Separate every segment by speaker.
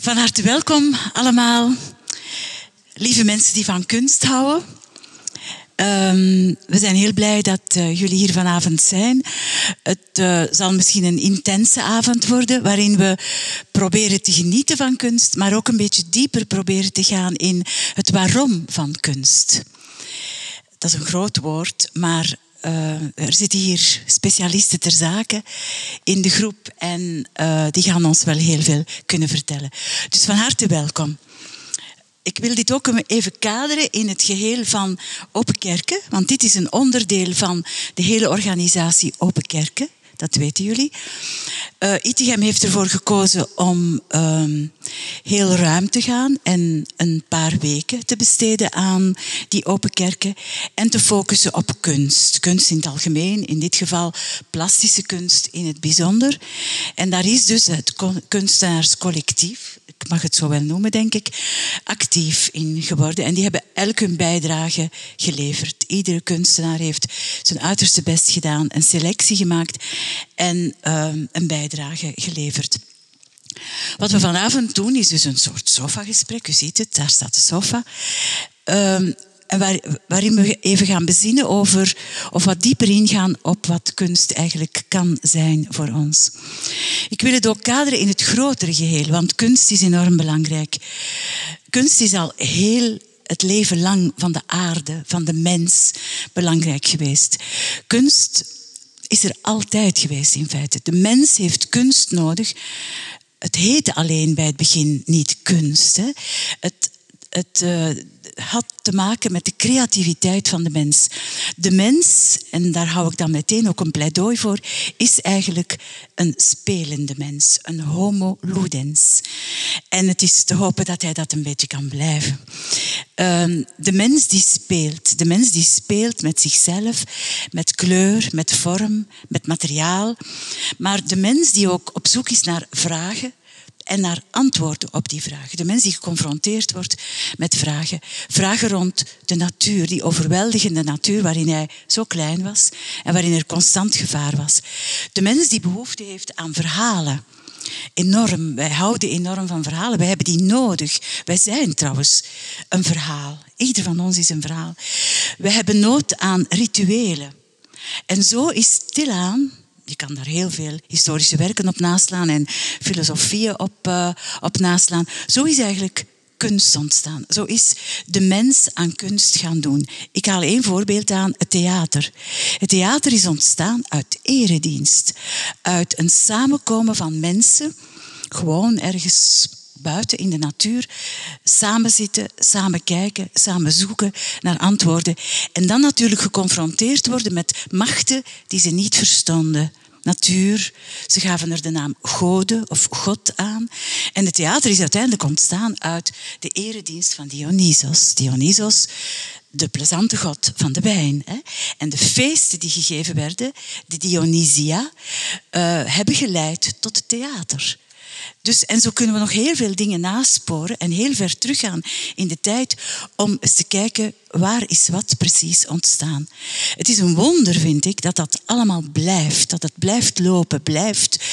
Speaker 1: Van harte welkom allemaal. Lieve mensen die van kunst houden. Um, we zijn heel blij dat uh, jullie hier vanavond zijn. Het uh, zal misschien een intense avond worden waarin we proberen te genieten van kunst, maar ook een beetje dieper proberen te gaan in het waarom van kunst. Dat is een groot woord, maar uh, er zitten hier specialisten ter zake in de groep en uh, die gaan ons wel heel veel kunnen vertellen. Dus van harte welkom. Ik wil dit ook even kaderen in het geheel van Open Kerken, want dit is een onderdeel van de hele organisatie Open Kerken. Dat weten jullie. Uh, heeft ervoor gekozen om um, heel ruim te gaan en een paar weken te besteden aan die open kerken en te focussen op kunst. Kunst in het algemeen, in dit geval plastische kunst in het bijzonder. En daar is dus het kunstenaarscollectief, ik mag het zo wel noemen, denk ik, actief in geworden. En die hebben elk hun bijdrage geleverd. Iedere kunstenaar heeft zijn uiterste best gedaan, een selectie gemaakt en uh, een bijdrage geleverd. Wat we vanavond doen is dus een soort sofagesprek. U ziet het, daar staat de sofa. Um, waarin we even gaan bezinnen over, of wat dieper ingaan op wat kunst eigenlijk kan zijn voor ons. Ik wil het ook kaderen in het grotere geheel, want kunst is enorm belangrijk. Kunst is al heel het leven lang van de aarde, van de mens, belangrijk geweest. Kunst is er altijd geweest in feite. De mens heeft kunst nodig. Het heette alleen bij het begin niet kunst. Hè. Het, het uh, had te maken met de creativiteit van de mens. De mens, en daar hou ik dan meteen ook een pleidooi voor, is eigenlijk een spelende mens, een homo ludens. En het is te hopen dat hij dat een beetje kan blijven. Um, de mens die speelt, de mens die speelt met zichzelf, met kleur, met vorm, met materiaal, maar de mens die ook op zoek is naar vragen, en naar antwoorden op die vragen. De mens die geconfronteerd wordt met vragen. Vragen rond de natuur, die overweldigende natuur waarin hij zo klein was en waarin er constant gevaar was. De mens die behoefte heeft aan verhalen. Enorm. Wij houden enorm van verhalen. Wij hebben die nodig. Wij zijn trouwens een verhaal. Ieder van ons is een verhaal. Wij hebben nood aan rituelen. En zo is stilaan je kan daar heel veel historische werken op naslaan en filosofieën op, uh, op naslaan. Zo is eigenlijk kunst ontstaan. Zo is de mens aan kunst gaan doen. Ik haal één voorbeeld aan, het theater. Het theater is ontstaan uit eredienst. Uit een samenkomen van mensen, gewoon ergens buiten in de natuur, samen zitten, samen kijken, samen zoeken naar antwoorden. En dan natuurlijk geconfronteerd worden met machten die ze niet verstonden. Natuur, ze gaven er de naam Gode of God aan. En het theater is uiteindelijk ontstaan uit de eredienst van Dionysos. Dionysos, de plezante god van de wijn. En de feesten die gegeven werden, de Dionysia, uh, hebben geleid tot het theater. Dus, en zo kunnen we nog heel veel dingen nasporen en heel ver teruggaan in de tijd om eens te kijken waar is wat precies ontstaan. Het is een wonder, vind ik, dat dat allemaal blijft. Dat het blijft lopen, blijft,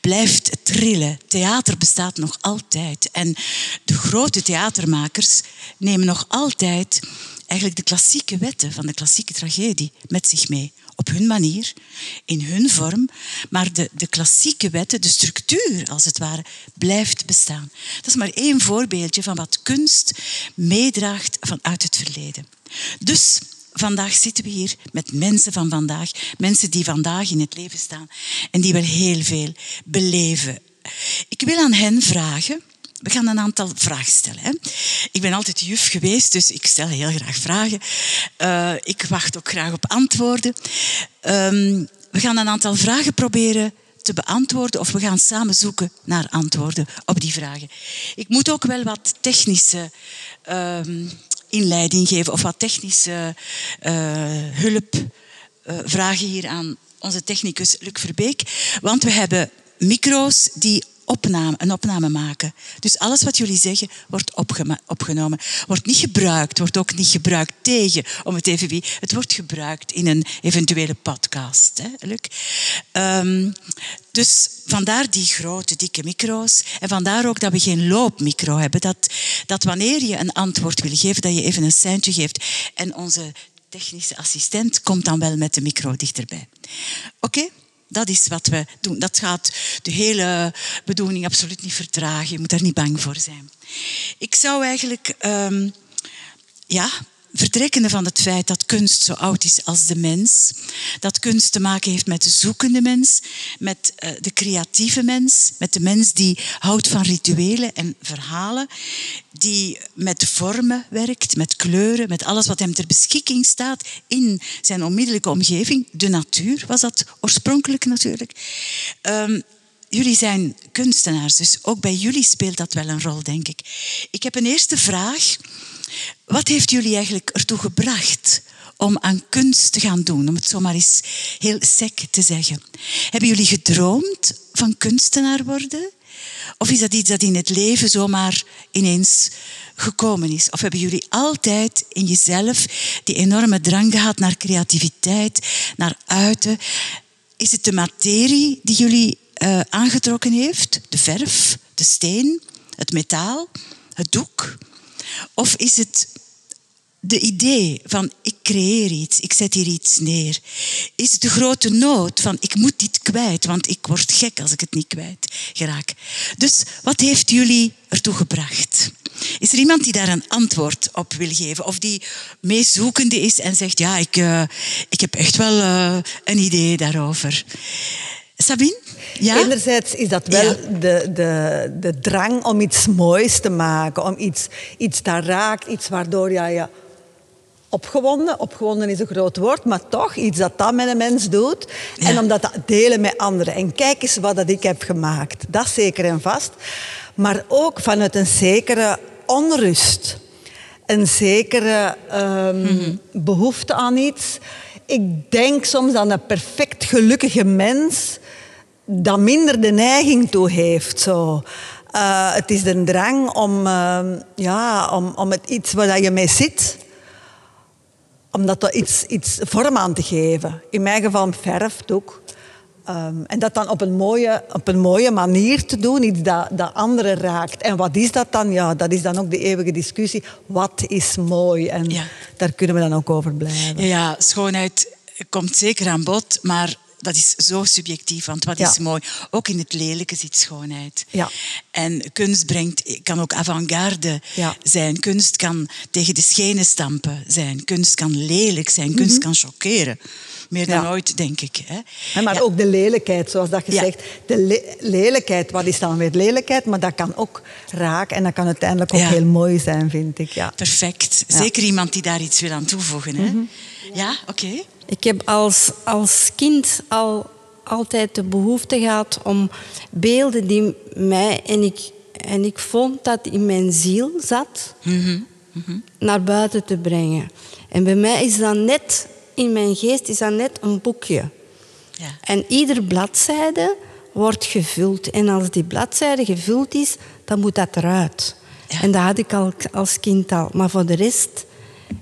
Speaker 1: blijft trillen. Theater bestaat nog altijd. En de grote theatermakers nemen nog altijd eigenlijk de klassieke wetten van de klassieke tragedie met zich mee op hun manier, in hun vorm, maar de, de klassieke wetten, de structuur als het ware, blijft bestaan. Dat is maar één voorbeeldje van wat kunst meedraagt vanuit het verleden. Dus vandaag zitten we hier met mensen van vandaag, mensen die vandaag in het leven staan en die wel heel veel beleven. Ik wil aan hen vragen we gaan een aantal vragen stellen. Hè. Ik ben altijd juf geweest, dus ik stel heel graag vragen. Uh, ik wacht ook graag op antwoorden. Um, we gaan een aantal vragen proberen te beantwoorden of we gaan samen zoeken naar antwoorden op die vragen. Ik moet ook wel wat technische um, inleiding geven of wat technische uh, hulp uh, vragen hier aan onze technicus Luc Verbeek. Want we hebben micro's die opname, een opname maken. Dus alles wat jullie zeggen wordt opgenomen. Wordt niet gebruikt, wordt ook niet gebruikt tegen, om het wie. Het wordt gebruikt in een eventuele podcast. Hè, Luc? Ehm, dus vandaar die grote, dikke micro's. En vandaar ook dat we geen loopmicro hebben. Dat, dat wanneer je een antwoord wil geven, dat je even een seintje geeft. En onze technische assistent komt dan wel met de micro dichterbij. Oké? Dat is wat we doen. Dat gaat de hele bedoeling absoluut niet vertragen. Je moet daar niet bang voor zijn. Ik zou eigenlijk um, ja, vertrekkende van het feit dat kunst zo oud is als de mens, dat kunst te maken heeft met de zoekende mens, met uh, de creatieve mens, met de mens die houdt van rituelen en verhalen, die met vormen werkt, met kleuren, met alles wat hem ter beschikking staat in zijn onmiddellijke omgeving. De natuur was dat oorspronkelijk natuurlijk. Um, jullie zijn kunstenaars, dus ook bij jullie speelt dat wel een rol, denk ik. Ik heb een eerste vraag. Wat heeft jullie eigenlijk ertoe gebracht om aan kunst te gaan doen, om het zomaar eens heel sec te zeggen? Hebben jullie gedroomd van kunstenaar worden? Of is dat iets dat in het leven zomaar ineens gekomen is? Of hebben jullie altijd in jezelf die enorme drang gehad naar creativiteit, naar uiten? Is het de materie die jullie uh, aangetrokken heeft? De verf, de steen, het metaal, het doek? Of is het de idee van ik creëer iets, ik zet hier iets neer? Is het de grote nood van ik moet dit kwijt, want ik word gek als ik het niet kwijt geraak? Dus wat heeft jullie ertoe gebracht? Is er iemand die daar een antwoord op wil geven? Of die meezoekende is en zegt, ja, ik, uh, ik heb echt wel uh, een idee daarover. Sabine? Ja?
Speaker 2: Enerzijds is dat wel de, de, de drang om iets moois te maken, om iets, iets dat raakt, iets waardoor je je opgewonden, opgewonden is een groot woord, maar toch iets dat dat met een mens doet. En om dat te delen met anderen. En kijk eens wat dat ik heb gemaakt. Dat zeker en vast. Maar ook vanuit een zekere onrust. Een zekere um, behoefte aan iets. Ik denk soms aan een perfect gelukkige mens dat minder de neiging toe heeft. Zo. Uh, het is de drang om, uh, ja, om, om het iets waar je mee zit, om dat iets, iets vorm aan te geven. In mijn geval verf, doek. Um, en dat dan op een, mooie, op een mooie manier te doen, iets dat, dat anderen raakt. En wat is dat dan? Ja, dat is dan ook de eeuwige discussie. Wat is mooi? En ja. daar kunnen we dan ook over blijven.
Speaker 1: Ja, schoonheid komt zeker aan bod, maar dat is zo subjectief, want wat is mooi? Ook in het lelijke zit schoonheid. Ja. En kunst brengt, kan ook avant-garde zijn. Kunst kan tegen de schenen stampen zijn. Kunst kan lelijk zijn. Kunst mhm. kan choqueren. Meer dan ooit, denk ik.
Speaker 2: Hè? Maar ook de lelijkheid, zoals dat gezegd. De lelijkheid, wat is dan weer lelijkheid? Maar dat kan ook raken en dat kan uiteindelijk ook heel mooi zijn, vind ik. Ja.
Speaker 1: Perfect. Zeker iemand die daar iets wil aan toevoegen. Hè? Mhm. Ja, oké.
Speaker 3: Ik heb als, als kind al altijd de behoefte gehad om beelden die mij en ik, en ik vond dat in mijn ziel zat, mhm, mhm. naar buiten te brengen. En bij mij is dat net, in mijn geest is dat net een boekje. Ja. En ieder bladzijde wordt gevuld. En als die bladzijde gevuld is, dan moet dat eruit. En dat had ik al als kind al. Maar voor de rest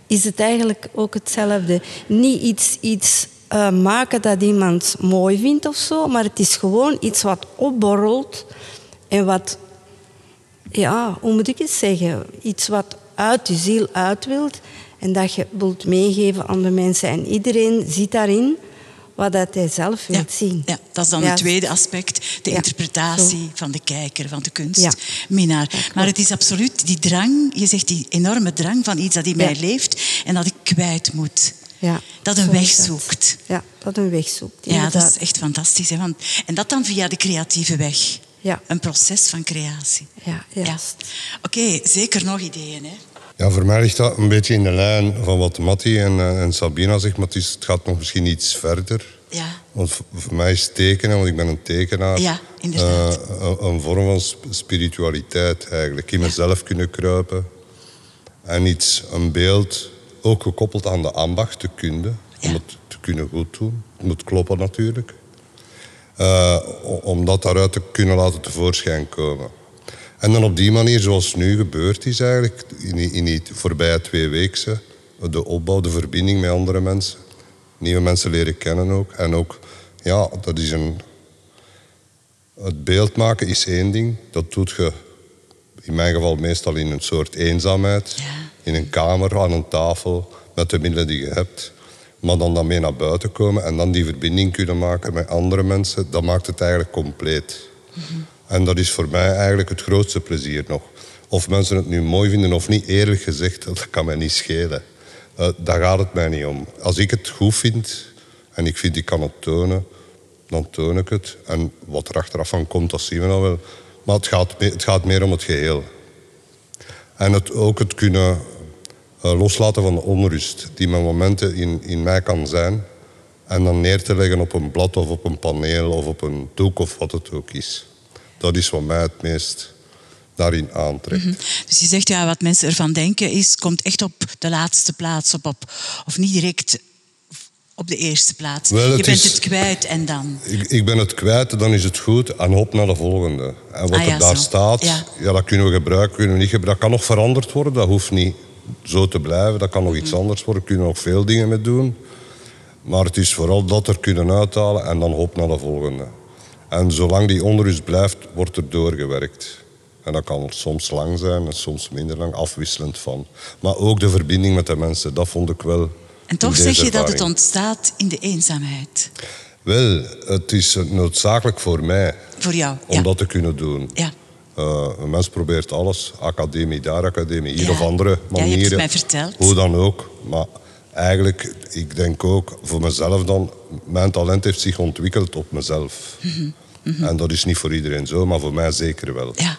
Speaker 3: is het eigenlijk ook hetzelfde. Niet iets, iets uh, maken dat iemand mooi vindt of zo, maar het is gewoon iets wat opborrelt en wat, ja, hoe moet ik het zeggen? Iets wat uit je ziel uit wilt en dat je wilt meegeven aan de mensen. En iedereen ziet daarin wat dat hij zelf wil zien.
Speaker 1: Ja, dat is dan het tweede aspect, de interpretatie van de kijker, van de kunstminaar. maar het is absoluut die drang, je zegt die enorme drang van iets dat in mij leeft en dat ik kwijt moet. Ja, dat een weg zoekt.
Speaker 3: Ja, dat een weg zoekt.
Speaker 1: Ja, dat is echt fantastisch. Hè? Want, en dat dan via de creatieve weg. Ja. Een proces van creatie.
Speaker 3: Ja.
Speaker 1: Ja. Oké, zeker nog ideeën. Hè?
Speaker 4: Ja, voor mij ligt dat een beetje in de lijn van wat Matti en, eh, en Sabina zegt, maar het, is, het, gaat nog misschien iets verder. Ja. Want voor mij is tekenen, want ik ben een tekenaar,
Speaker 1: ja.
Speaker 4: Uh, een, vorm van spiritualiteit eigenlijk. In mezelf kunnen kruipen. En iets, een beeld, ook gekoppeld aan de ambacht, de kunde. Om het te kunnen goed doen. Het moet kloppen natuurlijk. Uh, om dat daaruit te kunnen laten tevoorschijn komen. En dan op die manier, zoals nu gebeurd is eigenlijk, in die, in die voorbije twee weken, de opbouw, de verbinding met andere mensen, nieuwe mensen leren kennen ook. En ook, ja, dat is een... Het beeld maken is één ding, dat doet je in mijn geval meestal in een soort eenzaamheid. In een kamer, aan een tafel, met de middelen die je hebt. Maar dan daarmee naar buiten komen en dan die verbinding kunnen maken met andere mensen, dat maakt het eigenlijk compleet. Mhm. En dat is voor mij eigenlijk het grootste plezier nog. Of mensen het nu mooi vinden of niet, eerlijk gezegd, dat kan mij niet schelen. Uh, daar gaat het mij niet om. Als ik het goed vind en ik vind ik kan het tonen, dan toon ik het. En wat er achteraf van komt, dat zien we dan wel. Maar het gaat, het gaat meer om het geheel. En het, ook het kunnen uh, loslaten van de onrust die met momenten in, in mij kan zijn. En dan neer te leggen op een blad of op een paneel of op een doek of wat het ook is. Dat is wat mij het meest daarin aantrekt. Mhm.
Speaker 1: Dus je zegt ja, wat mensen ervan denken is, komt echt op de laatste plaats, op, op, of niet direct op de eerste plaats. je bent het kwijt en dan?
Speaker 4: Ik, ik, ben het kwijt, dan is het goed en hop naar de volgende. En wat ah, er daar staat, ja. ja. dat kunnen we gebruiken, kunnen we niet gebruiken. Dat kan nog veranderd worden, dat hoeft niet zo te blijven. Dat kan nog iets mhm. anders worden, kunnen we nog veel dingen mee doen. Maar het is vooral dat er kunnen uithalen en dan hop naar de volgende. En zolang die onrust blijft, wordt er doorgewerkt. En dat kan soms lang zijn en soms minder lang, afwisselend van. Maar ook de verbinding met de mensen, dat vond ik wel.
Speaker 1: En toch zeg je dat het ontstaat in de eenzaamheid.
Speaker 4: Wel, het is noodzakelijk voor mij.
Speaker 1: Voor jou.
Speaker 4: Om dat te kunnen doen.
Speaker 1: Ja.
Speaker 4: Uh, een mens probeert alles, academie daar, academie hier of andere manieren. Ja, je hebt
Speaker 1: mij verteld.
Speaker 4: Hoe dan ook. Maar eigenlijk, ik denk ook voor mezelf dan, mijn talent heeft zich ontwikkeld op mezelf. Mm -hmm. En dat is niet voor iedereen zo, maar voor mij zeker wel.
Speaker 1: Ja.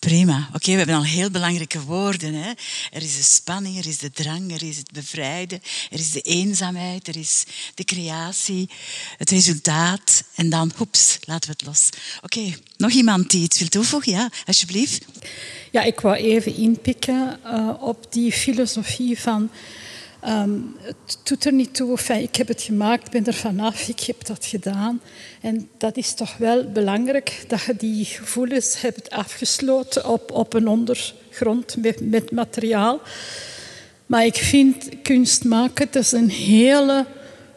Speaker 1: Prima. Oké, we hebben al heel belangrijke woorden. Hè? Er is de spanning, er is de drang, er is het bevrijden, er is de eenzaamheid, er is de creatie, het resultaat. En dan, hoeps, laten we het los. Oké, nog iemand die iets wil toevoegen? Ja, alsjeblieft.
Speaker 5: Ja, ik wou even inpikken uh, op die filosofie van Um, het doet er niet toe. Enfin, ik heb het gemaakt, ik ben er vanaf, ik heb dat gedaan. En dat is toch wel belangrijk dat je die gevoelens hebt afgesloten op, op een ondergrond met, met materiaal. Maar ik vind kunst maken, dat is een hele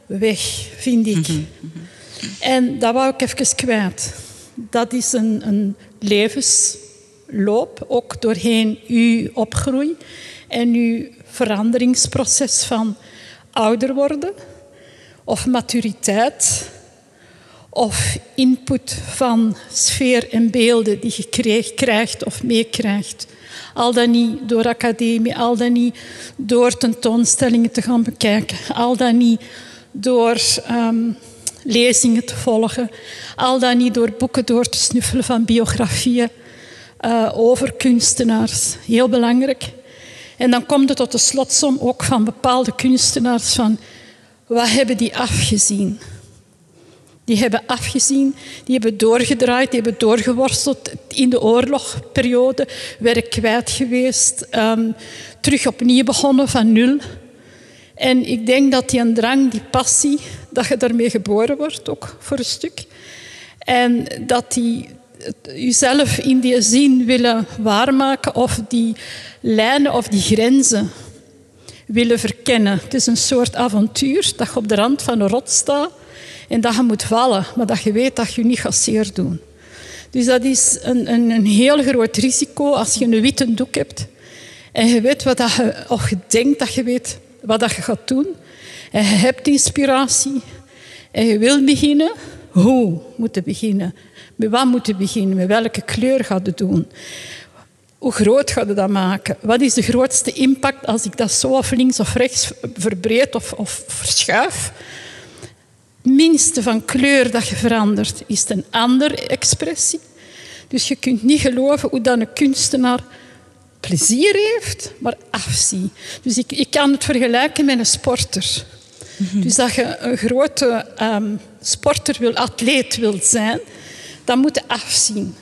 Speaker 5: weg, vind ik. Mhm, mhm. En dat wou ik even kwijt. Dat is een, een levensloop, ook doorheen uw opgroei en uw veranderingsproces van ouder worden of maturiteit of input van sfeer en beelden die je krijgt of meekrijgt. Al dan niet door academie, al dan niet door tentoonstellingen te gaan bekijken, al dan niet door um, lezingen te volgen, al dan niet door boeken door te snuffelen van biografieën uh, over kunstenaars. Heel belangrijk. En dan komt het tot de slotsom ook van bepaalde kunstenaars van wat hebben die afgezien? Die hebben afgezien, die hebben doorgedraaid, die hebben doorgeworsteld in de oorlogperiode, werk kwijt geweest, um, terug opnieuw begonnen van nul. En ik denk dat die een drang, die passie, dat je daarmee geboren wordt, ook voor een stuk. En dat die jezelf in die zin willen waarmaken of die lijnen of die grenzen willen verkennen. Het is een soort avontuur dat je op de rand van een rot staat en dat je moet vallen, maar dat je weet dat je niet gaat zeer doen. Dus dat is een, een, een heel groot risico als je een witte doek hebt en je weet wat je, of je denkt dat je weet wat dat je gaat doen en je hebt inspiratie en je wil beginnen, hoe moet je beginnen? Met wat moet je beginnen? Met welke kleur gaat je doen? Hoe groot gaat je dat maken? Wat is de grootste impact als ik dat zo of links of rechts verbreed of, of verschuif? minste van kleur dat je verandert, is een andere expressie. Dus je kunt niet geloven hoe dan een kunstenaar plezier heeft, maar afzie. Dus ik, ik kan het vergelijken met een sporter. Mhm. Dus dat je een grote um, sporter wil, atleet wilt zijn, dan moet je afzien.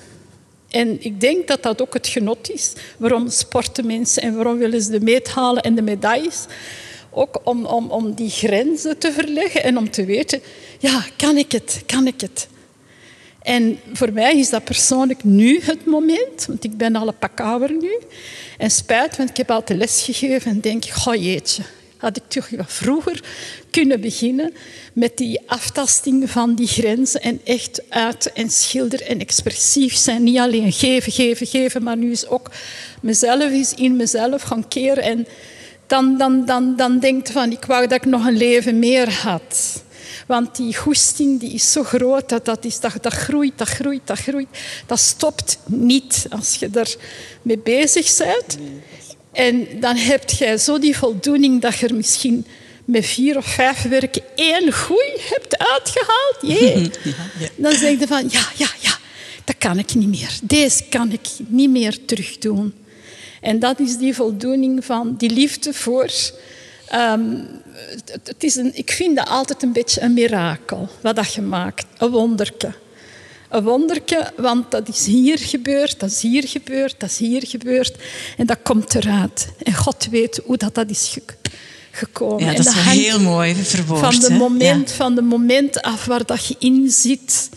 Speaker 5: En ik denk dat dat ook het genot is. Waarom sporten mensen en waarom willen ze de meet halen en de medailles? Ook om, om, om die grenzen te verleggen en om te weten, ja, kan ik het, kan ik het? En voor mij is dat persoonlijk nu het moment, want ik ben al een pak ouder nu. En spijt, want ik heb altijd les gegeven en denk, goh jeetje, had ik toch vroeger kunnen beginnen met die aftasting van die grenzen en echt uit en schilder en expressief zijn. Niet alleen geven, geven, geven, maar nu is ook mezelf is in mezelf gaan keren en dan, dan, dan, dan denkt van ik wou dat ik nog een leven meer had. Want die goesting die is zo groot, dat, dat, is, dat, dat groeit, dat groeit, dat groeit. Dat stopt niet als je er mee bezig bent. En dan heb je zo die voldoening dat je er misschien met vier of vijf werken één groei hebt uitgehaald. Jee. Dan zeg je van, ja, ja, ja, dat kan ik niet meer. Deze kan ik niet meer terugdoen. En dat is die voldoening van die liefde voor... Ehm, het, is een, ik vind dat altijd een beetje een mirakel, wat dat je maakt. Een wonderke. Een wonderke, want dat is hier gebeurd, dat is hier gebeurd, dat is hier gebeurd. En dat komt eruit. En God weet hoe dat, dat is gekomen.
Speaker 1: Ja, dat is heel mooi verwoord.
Speaker 5: Van de, moment, van de moment af waar dat je in zit.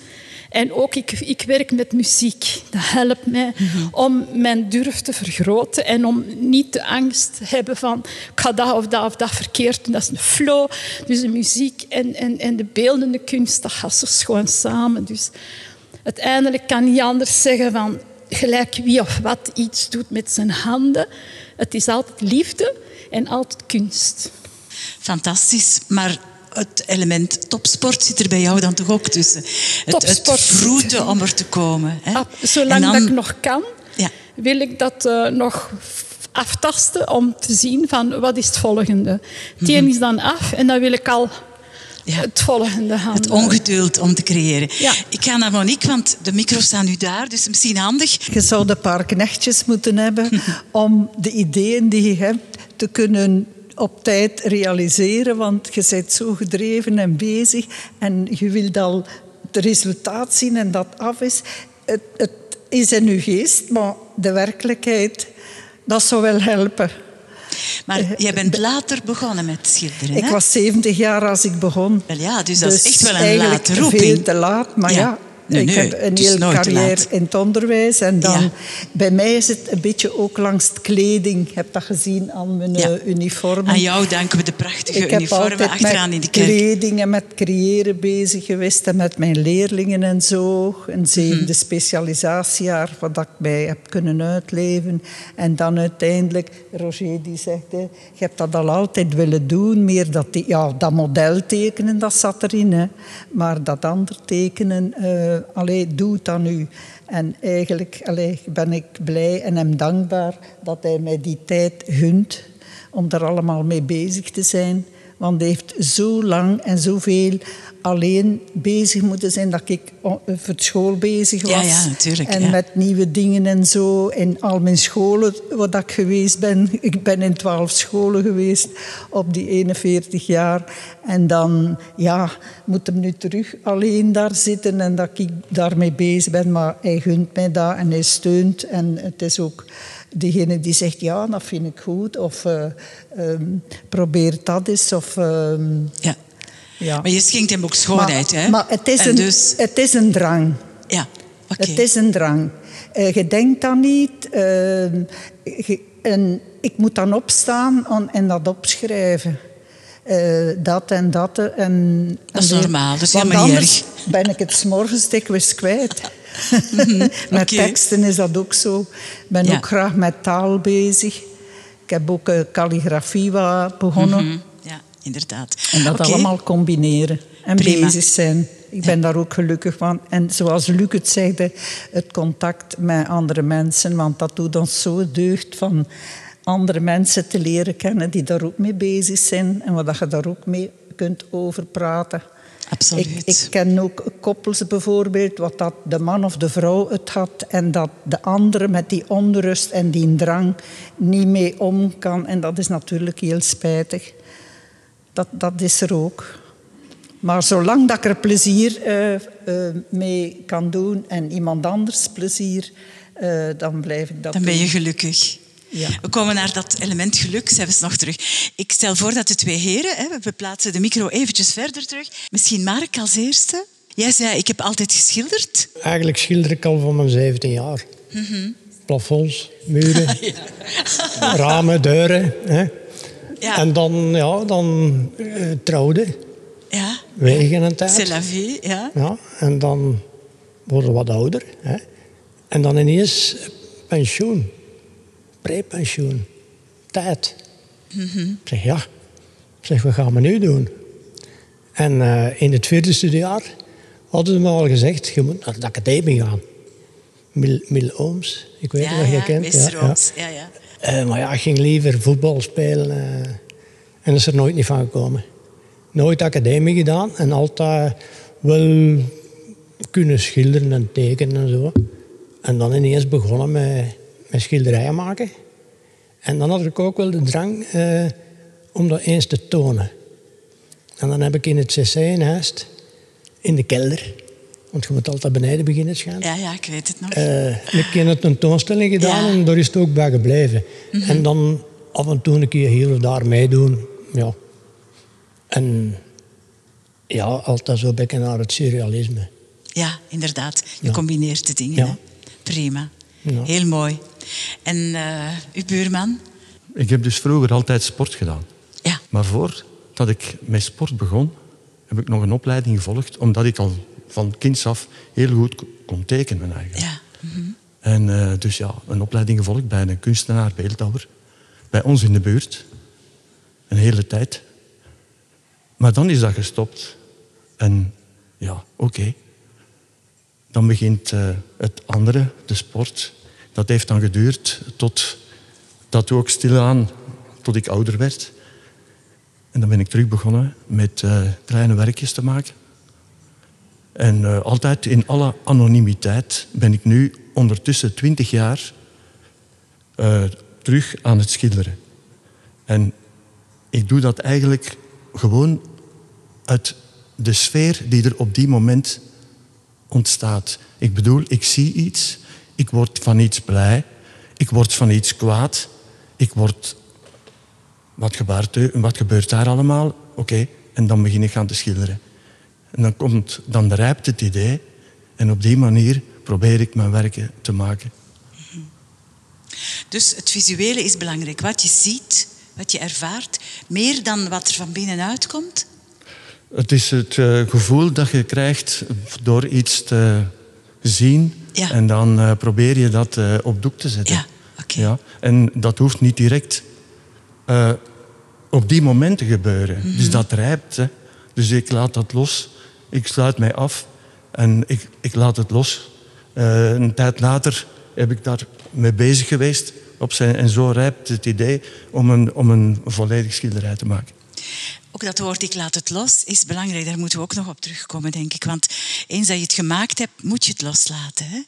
Speaker 5: En ook, ik, ik werk met muziek. Dat helpt mij mhm. om mijn durf te vergroten en om niet de angst te hebben van ik ga dat of dat of dat verkeerd doen. Dat is een flow. Dus de muziek en, en, en de beeldende kunst, dat gaat zo schoon samen. Dus uiteindelijk kan niet anders zeggen van gelijk wie of wat iets doet met zijn handen. Het is altijd liefde en altijd kunst.
Speaker 1: Fantastisch, maar het element topsport zit er bij jou dan toch ook tussen. Het, het vroeten om er te komen. Hè?
Speaker 5: zolang dan, dat ik nog kan, ja. wil ik dat uh, nog aftasten om te zien van wat is het volgende. Het een mhm. is dan af en dan wil ik al ja. het volgende gaan.
Speaker 1: Het ongeduld om te creëren. Ja. Ik ga naar Monique, want de micro's staan nu daar, dus misschien handig.
Speaker 6: Je zou een paar knechtjes moeten hebben om de ideeën die je hebt te kunnen op tijd realiseren, want je bent zo gedreven en bezig en je wilt al het resultaat zien en dat af is. Het, het is in je geest, maar de werkelijkheid, dat zou wel helpen.
Speaker 1: Maar eh, jij bent later begonnen met schilderen,
Speaker 6: Ik was 70 jaar als ik begon.
Speaker 1: Wel ja, dus dat is dus echt wel een late roeping.
Speaker 6: veel te laat, maar ja ik heb een hele carrière in het onderwijs. En dan, bij mij is het een beetje ook langs de kleding. Ik heb dat gezien aan mijn ja. Eh, uniformen.
Speaker 1: Aan jou danken we de prachtige uniformen achteraan in de kerk.
Speaker 6: met kleding en met creëren bezig geweest. En met mijn leerlingen en zo. Een zevende mm specialisatiejaar, wat ik mij heb kunnen uitleven. En dan uiteindelijk, Roger die zegt, je hebt dat al altijd willen doen. Meer dat, ja, dat model tekenen, dat zat erin. Hè. Maar dat ander tekenen... Uh, uh, allee, doe dan nu. En eigenlijk allee, ben ik blij en hem dankbaar dat hij mij die tijd gunt om er allemaal mee bezig te zijn. Want hij heeft zo lang en zoveel alleen bezig moeten zijn dat ik voor het school bezig was.
Speaker 1: Ja, ja, natuurlijk,
Speaker 6: en met nieuwe dingen en zo. In al mijn scholen waar ik geweest ben. Ik ben in twaalf scholen geweest op die 41 jaar. En dan ja, moet hem nu terug alleen daar zitten en dat ik daarmee bezig ben. Maar hij gunt mij dat en hij steunt. En het is ook degene die zegt ja, dat vind ik goed. Of uh, um, probeer dat eens. Of, uh,
Speaker 1: ja. Ja. Maar je schenkt hem ook schoonheid,
Speaker 6: maar,
Speaker 1: hè?
Speaker 6: Maar het is, een, dus... het is een drang.
Speaker 1: Ja, oké.
Speaker 6: Het is een drang. Uh, je denkt dan niet... Uh, en ik moet dan opstaan en dat opschrijven. Uh, dat en dat. En,
Speaker 1: dat is normaal, dat is helemaal niet erg.
Speaker 6: ben ik het s'morgens dikwijls kwijt. Mhm, met teksten is dat ook zo. Ik ben ook graag met taal bezig. Ik heb ook calligrafie begonnen. Mhm
Speaker 1: inderdaad.
Speaker 6: En dat allemaal combineren en bezig zijn. Ik ben daar ook gelukkig van. En zoals Luc het zegde, het contact met andere mensen. Want dat doet ons zo deugd van andere mensen te leren kennen die daar ook mee bezig zijn. En wat je daar ook mee kunt over praten.
Speaker 1: Absoluut.
Speaker 6: Ik, ik, ken ook koppels bijvoorbeeld, wat dat de man of de vrouw het had en dat de andere met die onrust en die drang niet mee om kan. En dat is natuurlijk heel spijtig dat, dat is er ook. Maar zolang dat ik er plezier uh, uh, mee kan doen en iemand anders plezier, uh, dan blijf ik dat
Speaker 1: Dan ben je gelukkig. We komen naar dat element geluk zelfs nog terug. Ik stel voor dat de twee heren, hè, we plaatsen de micro eventjes verder terug. Misschien Mark als eerste. Jij zei, ik heb altijd geschilderd.
Speaker 7: Eigenlijk schilder ik al van mijn 17 jaar. Plafonds, muren, ramen, deuren. Hè.
Speaker 1: Ja.
Speaker 7: En dan, ja, dan eh, trouwde,
Speaker 1: Ja,
Speaker 7: wegen een tijd.
Speaker 1: c'est la vie, ja.
Speaker 7: Ja, en dan worden we wat ouder. Hè. En dan ineens pensioen. Prepensioen. Tijd. Ik zeg, ja. Ik zeg, wat gaan we nu doen? En eh, in het vierde studiejaar hadden ze me al gezegd, je moet naar de academie gaan. Mil, Mil Ooms, ik weet niet
Speaker 1: Ja,
Speaker 7: of je
Speaker 1: ja,
Speaker 7: kent.
Speaker 1: meester Ooms, ja, ja.
Speaker 7: Eh, maar ja, ik ging liever voetbal spelen. eh, en is er nooit niet van gekomen. Nooit academie gedaan en altijd wel kunnen schilderen en tekenen en zo. En dan ineens begonnen met, met schilderijen maken. En dan had ik ook wel de drang eh, om dat eens te tonen. En dan heb ik in het CC in Heist, in de kelder, want je moet altijd beneden beginnen schijnt.
Speaker 1: Ja, ja, ik weet het nog.
Speaker 7: Eh, een keer een tentoonstelling gedaan
Speaker 1: Ja.
Speaker 7: en daar is het ook bij gebleven. En dan af en toe een keer hier of daar meedoen. Ja. En ja, altijd zo beetje naar het surrealisme.
Speaker 1: Ja, inderdaad. Je
Speaker 7: Ja.
Speaker 1: combineert de dingen.
Speaker 7: Ja.
Speaker 1: Prima.
Speaker 7: Ja.
Speaker 1: Heel mooi. En eh, uw buurman?
Speaker 8: Ik heb dus vroeger altijd sport gedaan.
Speaker 1: Ja.
Speaker 8: Maar voordat ik met sport begon, heb ik nog een opleiding gevolgd, omdat ik al van kinds af heel goed ko- kon tekenen eigenlijk.
Speaker 1: Ja.
Speaker 8: En eh, dus ja, een opleiding gevolgd bij een kunstenaar, beeldhouwer, bij ons in de buurt. Een hele tijd. Maar dan is dat gestopt. En ja, oké. Dan begint eh, het andere, de sport. Dat heeft dan geduurd tot dat ook stilaan, tot ik ouder werd. En dan ben ik terug begonnen met eh, kleine werkjes te maken. En eh, altijd in alle anonimiteit ben ik nu ondertussen twintig jaar eh, terug aan het schilderen. En ik doe dat eigenlijk gewoon uit de sfeer die er op die moment ontstaat. Ik bedoel, ik zie iets, ik word van iets blij, ik word van iets kwaad, ik word... Wat gebeurt, wat gebeurt daar allemaal? Oké, en dan begin ik aan te schilderen. En dan, komt, dan rijpt het idee en op die manier probeer ik mijn werken te maken.
Speaker 1: Dus het visuele is belangrijk. Wat je ziet, wat je ervaart, meer dan wat er van binnenuit komt.
Speaker 8: Het is het eh, gevoel dat je krijgt door iets te zien
Speaker 1: Ja.
Speaker 8: en dan eh, probeer je dat eh, op doek te zetten.
Speaker 1: Ja.
Speaker 8: Ja, en dat hoeft niet direct op die moment te gebeuren.
Speaker 1: Mhm.
Speaker 8: Dus dat rijpt. Hè. Dus ik laat dat los. Ik sluit mij af en ik, ik laat het los. Eh, een tijd later heb ik daar mee bezig geweest. Op zijn, en zo rijpt het idee om een, om een volledig schilderij te maken.
Speaker 1: Ook dat woord ik laat het los is belangrijk. Daar moeten we ook nog op terugkomen, denk ik. Want eens dat je het gemaakt hebt, moet je het loslaten. Hè?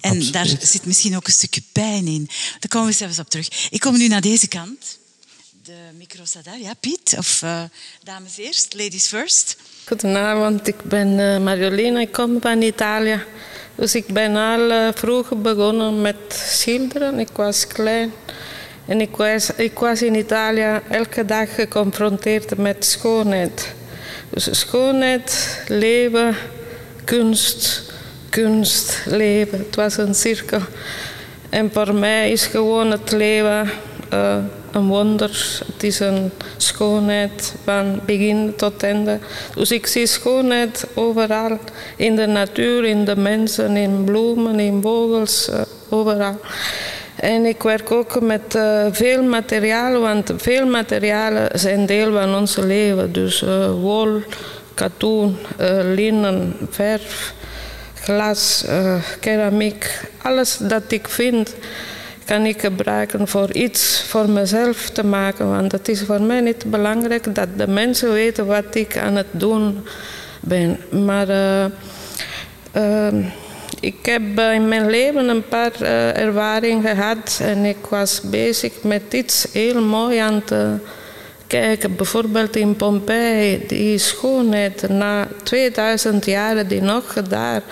Speaker 1: En
Speaker 8: Absoluut.
Speaker 1: daar zit misschien ook een stukje pijn in. Daar komen we zelfs op terug. Ik kom nu naar deze kant. De micro staat daar. Ja, Piet? Of eh, dames eerst, ladies first.
Speaker 9: Goedenavond, ik ben Marjolina, ik kom van Italië. Dus ik ben al eh, vroeg begonnen met schilderen. Ik was klein en ik was, ik was in Italië elke dag geconfronteerd met schoonheid. Dus schoonheid, leven, kunst, kunst, leven. Het was een cirkel. En voor mij is gewoon het leven eh, een wonder. Het is een schoonheid van begin tot einde. Dus ik zie schoonheid overal. In de natuur, in de mensen, in bloemen, in vogels, eh, overal. En ik werk ook met eh, veel materialen, want veel materialen zijn deel van ons leven. Dus eh, wol, katoen, linnen, verf, glas, keramiek. Alles dat ik vind kan ik gebruiken voor iets voor mezelf te maken. Want het is voor mij niet belangrijk dat de mensen weten wat ik aan het doen ben. Maar eh, eh, ik heb in mijn leven een paar eh, ervaringen gehad en ik was bezig met iets heel mooi aan te kijken. Bijvoorbeeld in Pompeii, die schoonheid na 2000 jaar die nog daar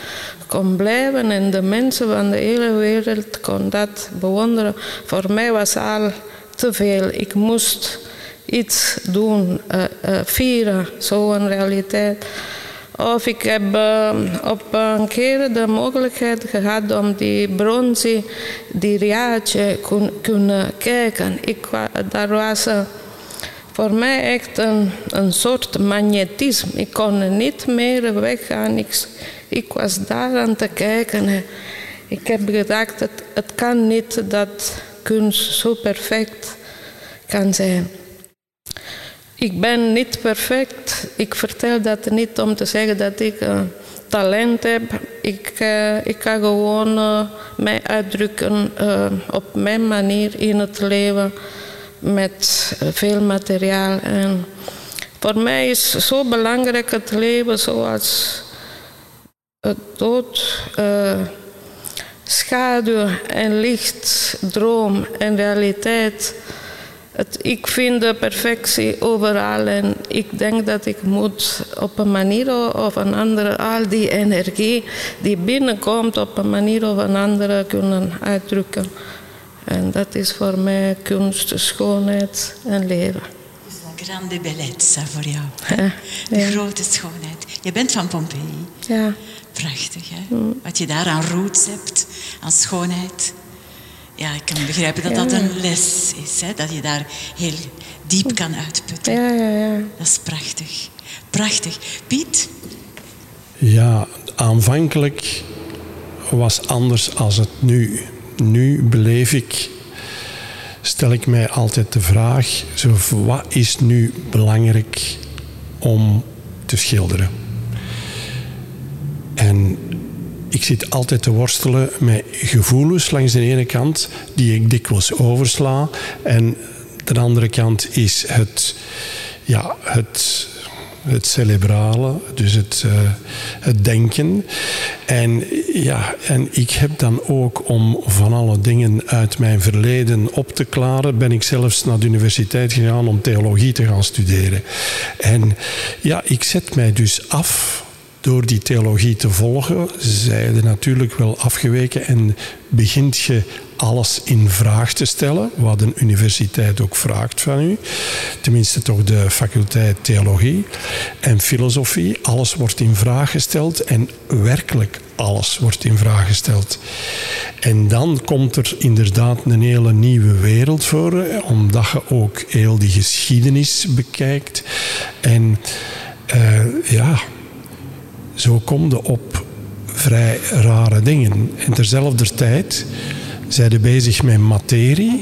Speaker 9: kon blijven en de mensen van de hele wereld kon dat bewonderen. Voor mij was al te veel. Ik moest iets doen, uh, uh, vieren, zo'n realiteit. Of ik heb uh, op een keer de mogelijkheid gehad om die bronzen, die riaatje kun, kunnen kijken. Ik, daar was voor mij echt een, soort magnetisme. Ik kon niet meer weggaan. Ik, ik was daar aan te kijken. Ik heb gedacht, het, het kan niet dat kunst zo perfect kan zijn. Ik ben niet perfect. Ik vertel dat niet om te zeggen dat ik uh, talent heb. Ik, uh, ik kan gewoon uh, mij uitdrukken op mijn manier in het leven met veel materiaal. En voor mij is zo belangrijk het leven zoals het dood, schaduw en licht, droom en realiteit. Ik vind de perfectie overal en ik denk dat ik moet op een manier of een andere al die energie die binnenkomt op een manier of een andere kunnen uitdrukken. En dat is voor mij kunst, schoonheid en leven.
Speaker 1: Grande bellezza voor jou. Hè? De grote schoonheid. Je bent van Pompeii.
Speaker 9: Ja.
Speaker 1: Prachtig, hè? Mm. Wat je daar aan roots hebt, aan schoonheid. Ja, ik kan begrijpen dat dat een les is. Hè? Dat je daar heel diep kan uitputten.
Speaker 9: Ja, ja, ja.
Speaker 1: Dat is prachtig. Prachtig. Piet?
Speaker 10: Ja, aanvankelijk was anders als het nu. Nu beleef ik, stel ik mij altijd de vraag, zo, wat is nu belangrijk om te schilderen? En ik zit altijd te worstelen met gevoelens langs de ene kant, die ik dikwijls oversla. En de andere kant is het, ja, het, het cerebrale, dus het, uh, het denken. En, ja, en ik heb dan ook om van alle dingen uit mijn verleden op te klaren, ben ik zelfs naar de universiteit gegaan om theologie te gaan studeren. En ja, ik zet mij dus af door die theologie te volgen, zij je natuurlijk wel afgeweken en begint je alles in vraag te stellen, wat een universiteit ook vraagt van u. Tenminste toch de faculteit theologie en filosofie. Alles wordt in vraag gesteld en werkelijk alles wordt in vraag gesteld. En dan komt er inderdaad een hele nieuwe wereld voor, omdat je ook heel die geschiedenis bekijkt. En uh, ja, zo kom je op vrij rare dingen. En terzelfde tijd zijn je bezig met materie.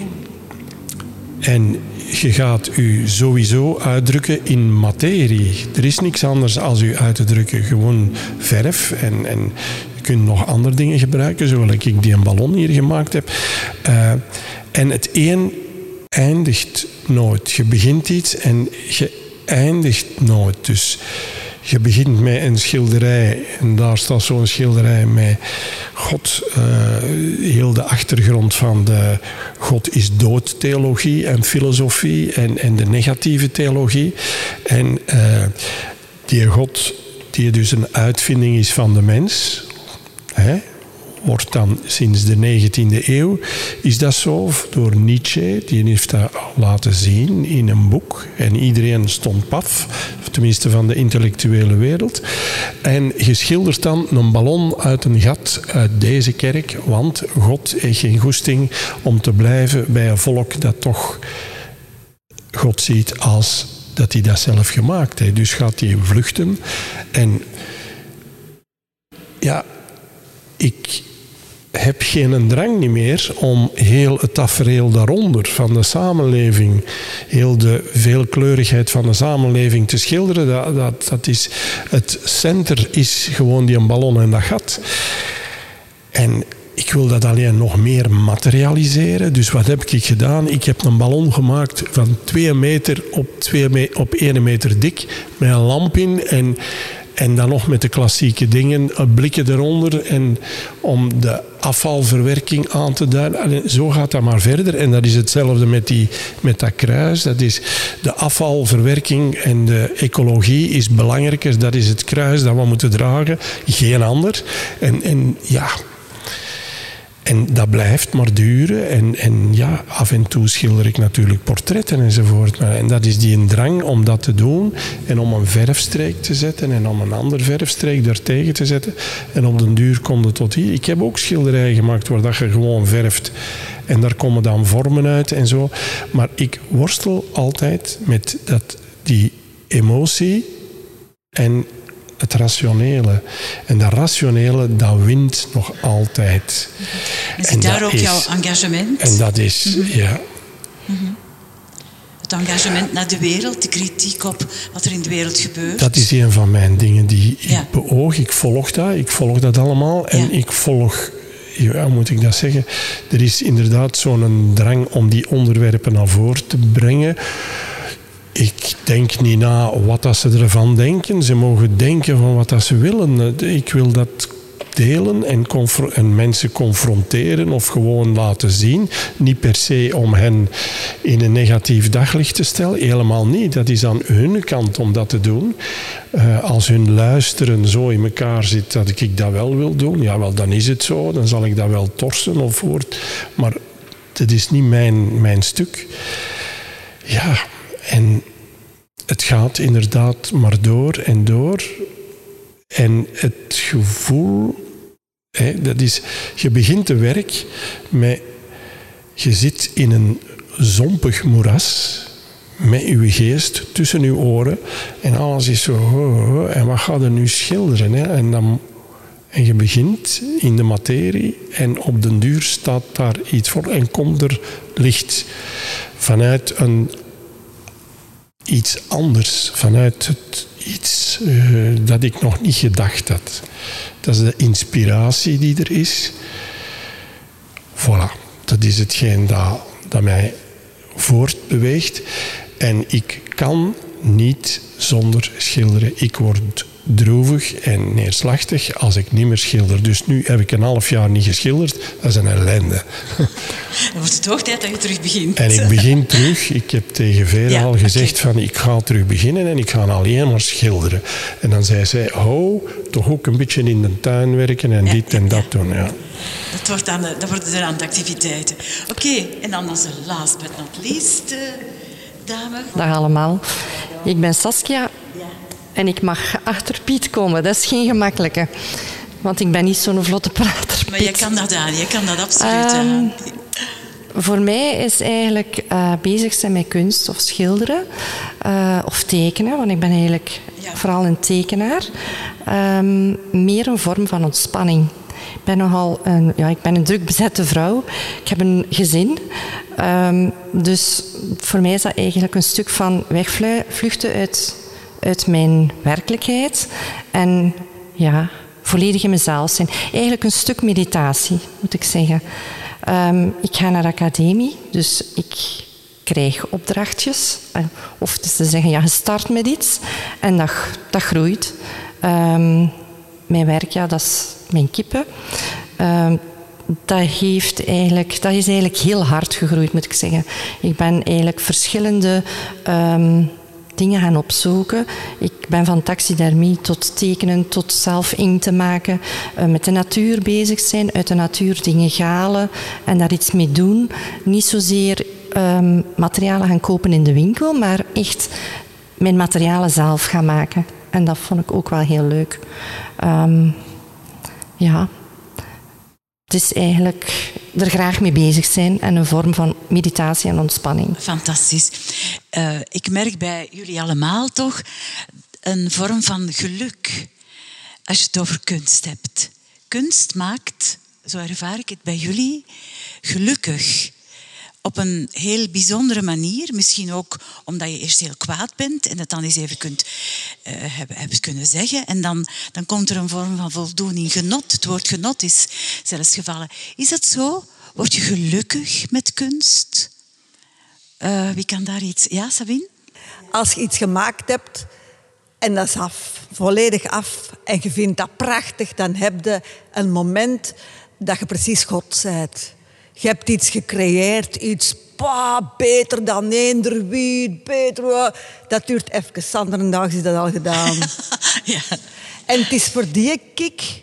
Speaker 10: En je gaat u sowieso uitdrukken in materie. Er is niks anders als u uit te drukken. Gewoon verf en, en je kunt nog andere dingen gebruiken, zoals ik die een ballon hier gemaakt heb. Uh, en het een eindigt nooit. Je begint iets en je eindigt nooit. Dus je begint met een schilderij en daar staat zo'n schilderij met God, uh, heel de achtergrond van de God is dood theologie en filosofie en, en de negatieve theologie. En uh, die God, die dus een uitvinding is van de mens, hè, wordt dan sinds de 19e eeuw, is dat zo door Nietzsche, die heeft dat laten zien in een boek. En iedereen stond paf, tenminste van de intellectuele wereld. En geschilderd dan een ballon uit een gat uit deze kerk, want God heeft geen goesting om te blijven bij een volk dat toch God ziet als dat hij dat zelf gemaakt heeft. Dus gaat hij vluchten. En ja, ik heb geen drang niet meer om heel het tafereel daaronder van de samenleving, heel de veelkleurigheid van de samenleving te schilderen. Dat, dat, dat is, het center is gewoon die een ballon en dat gat. En ik wil dat alleen nog meer materialiseren. Dus wat heb ik gedaan? Ik heb een ballon gemaakt van 2 meter op, twee me op 1 meter dik, met een lamp in. En En dan nog met de klassieke dingen, blikken eronder en om de afvalverwerking aan te duiden. Zo gaat dat maar verder. En dat is hetzelfde met, die, met dat kruis. Dat is de afvalverwerking en de ecologie is belangrijker. Dat is het kruis dat we moeten dragen, geen ander. En, en ja, en dat blijft maar duren. En, en ja, af en toe schilder ik natuurlijk portretten enzovoort. En dat is die drang om dat te doen. En om een verfstreek te zetten en om een ander verfstreek daartegen te zetten. En op den duur komt het tot hier. Ik heb ook schilderijen gemaakt waar dat je gewoon verft. En daar komen dan vormen uit en zo. Maar ik worstel altijd met dat, die emotie en het rationele. En dat rationele, dat wint nog altijd.
Speaker 1: Is en daar ook jouw engagement?
Speaker 10: En dat is, mhm. ja. Mhm.
Speaker 1: Het engagement naar de wereld, de kritiek op wat er in de wereld gebeurt.
Speaker 10: Dat is een van mijn dingen die ik beoog. Ik volg dat, ik volg dat allemaal. En ik volg ja, moet ik dat zeggen? Er is inderdaad zo'n drang om die onderwerpen naar voren te brengen. Ik denk niet na wat dat ze ervan denken. Ze mogen denken van wat dat ze willen. Ik wil dat delen en, en, mensen confronteren of gewoon laten zien. Niet per se om hen in een negatief daglicht te stellen. Helemaal niet. Dat is aan hun kant om dat te doen. Uh, als hun luisteren zo in elkaar zit dat ik dat wel wil doen, ja, wel, dan is het zo. Dan zal ik dat wel torsen of woord. Maar dat is niet mijn, mijn stuk. Ja, en het gaat inderdaad maar door en door. En het gevoel, hè, dat is, je begint te werk met, je zit in een zompig moeras met uw geest tussen uw oren en alles is zo, en wat gaat er nu schilderen? Hè? En, dan, en je begint in de materie en op den duur staat daar iets voor en komt er licht vanuit een iets anders, vanuit het, iets uh, dat ik nog niet gedacht had. Dat is de inspiratie die er is. Voilà, dat is hetgeen dat mij voortbeweegt. En ik kan niet zonder schilderen. Ik word droevig en neerslachtig als ik niet meer schilder. Dus nu heb ik een half jaar niet geschilderd. Dat is een ellende.
Speaker 1: Dan wordt het hoog tijd dat je terug begint.
Speaker 10: En ik begin terug. Ik heb tegen Vera al gezegd van ik ga terug beginnen en ik ga alleen maar schilderen. En dan zei zij, hou toch ook een beetje in de tuin werken en dit en dat doen. Ja.
Speaker 1: Dat, wordt dan, dat worden er aan de activiteiten. Oké, en dan als last but not least, uh, dame.
Speaker 11: Dag allemaal. Ik ben Saskia en ik mag achter Piet komen. Dat is geen gemakkelijke. Want ik ben niet zo'n vlotte prater.
Speaker 1: Maar je kan dat aan, je kan dat absoluut um, aan.
Speaker 11: Voor mij is eigenlijk uh, bezig zijn met kunst of schilderen uh, of tekenen, want ik ben eigenlijk vooral een tekenaar, um, meer een vorm van ontspanning. Ik ben nogal een, ja, ik ben een druk bezette vrouw. Ik heb een gezin. Um, dus voor mij is dat eigenlijk een stuk van wegvluchten uit uit mijn werkelijkheid en ja, volledig in mezelf zijn. Eigenlijk een stuk meditatie, moet ik zeggen. Um, ik ga naar de academie, dus ik krijg opdrachtjes. Eh, of dus te zeggen, ja, je start met iets en dat, dat groeit. Um, mijn werk, ja, dat is mijn kippen. Um, dat, heeft eigenlijk, dat is eigenlijk heel hard gegroeid, moet ik zeggen. Ik ben eigenlijk verschillende dingen gaan opzoeken. Ik ben van taxidermie tot tekenen, tot zelf inkt te maken, uh, met de natuur bezig zijn, uit de natuur dingen halen en daar iets mee doen. Niet zozeer um, materialen gaan kopen in de winkel, maar echt mijn materialen zelf gaan maken. En dat vond ik ook wel heel leuk. Um, ja, het is eigenlijk er graag mee bezig zijn en een vorm van meditatie en ontspanning.
Speaker 1: Fantastisch. Uh, ik merk bij jullie allemaal toch een vorm van geluk als je het over kunst hebt. Kunst maakt, zo ervaar ik het bij jullie, gelukkig op een heel bijzondere manier. Misschien ook omdat je eerst heel kwaad bent en het dan eens even kunt uh, hebben, kunnen zeggen. En dan, dan komt er een vorm van voldoening, genot. Het woord genot is zelfs gevallen. Is het zo? Word je gelukkig met kunst? Uh, wie kan daar iets... Ja, Sabine?
Speaker 2: Als je iets gemaakt hebt En dat is af, volledig af. En je vindt dat prachtig, dan heb je een moment dat je precies God bent. Je hebt iets gecreëerd, iets pa, beter dan eender wie, beter. Dat duurt even, andere dag is dat al gedaan.
Speaker 1: ja.
Speaker 2: En het is voor die kick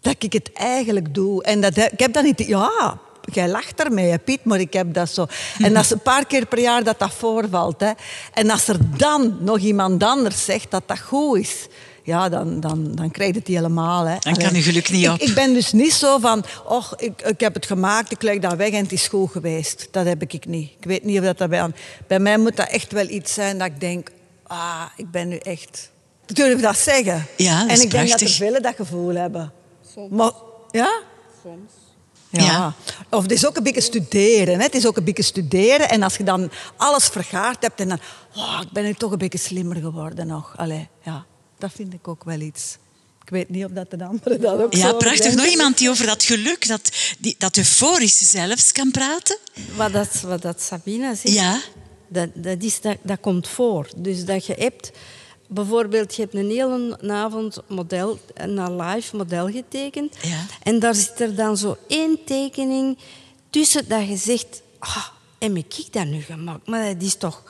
Speaker 2: dat ik het eigenlijk doe. En dat, ik heb dat niet... Ja, jij lacht ermee, hè, Piet, maar ik heb dat zo. En is een paar keer per jaar dat dat voorvalt. Hè. En als er dan nog iemand anders zegt dat dat goed is... Ja, dan, dan, dan krijg je het helemaal. Hè.
Speaker 1: Dan kan je geluk niet
Speaker 2: Ik-
Speaker 1: op.
Speaker 2: Ik, ben dus niet zo van... Och, ik, ik heb het gemaakt, ik leg dat weg en het is goed geweest. Dat heb ik niet. Ik weet niet of dat, dat bij... Bij mij moet dat echt wel iets zijn dat ik denk... Ah, ik ben nu echt... Ik durf dat zeggen.
Speaker 1: Ja, dat
Speaker 2: en
Speaker 1: is
Speaker 2: ik denk dat er velen dat gevoel hebben. Maar, ja?
Speaker 3: Soms.
Speaker 2: Ja.
Speaker 1: Ja.
Speaker 2: Of het is ook een beetje studeren. Hè? Het is ook een beetje studeren. En als je dan alles vergaard hebt en dan... Oh, ik ben nu toch een beetje slimmer geworden nog. Allee, ja. Dat vind ik ook wel iets. Ik weet niet of dat de anderen dat ook
Speaker 1: Ja,
Speaker 2: zo
Speaker 1: prachtig.
Speaker 2: denken.
Speaker 1: Nog iemand die over dat geluk, dat, die, dat euforische zelfs kan praten?
Speaker 3: Wat, dat, wat dat Sabina zegt,
Speaker 1: Ja.
Speaker 3: dat, dat, is, dat, dat komt voor. Dus dat je hebt... Bijvoorbeeld, je hebt een hele avond model, een live model getekend.
Speaker 1: Ja.
Speaker 3: En daar zit er dan zo één tekening tussen dat je zegt... Ah, heb ik dat nu gemaakt? Maar dat is toch...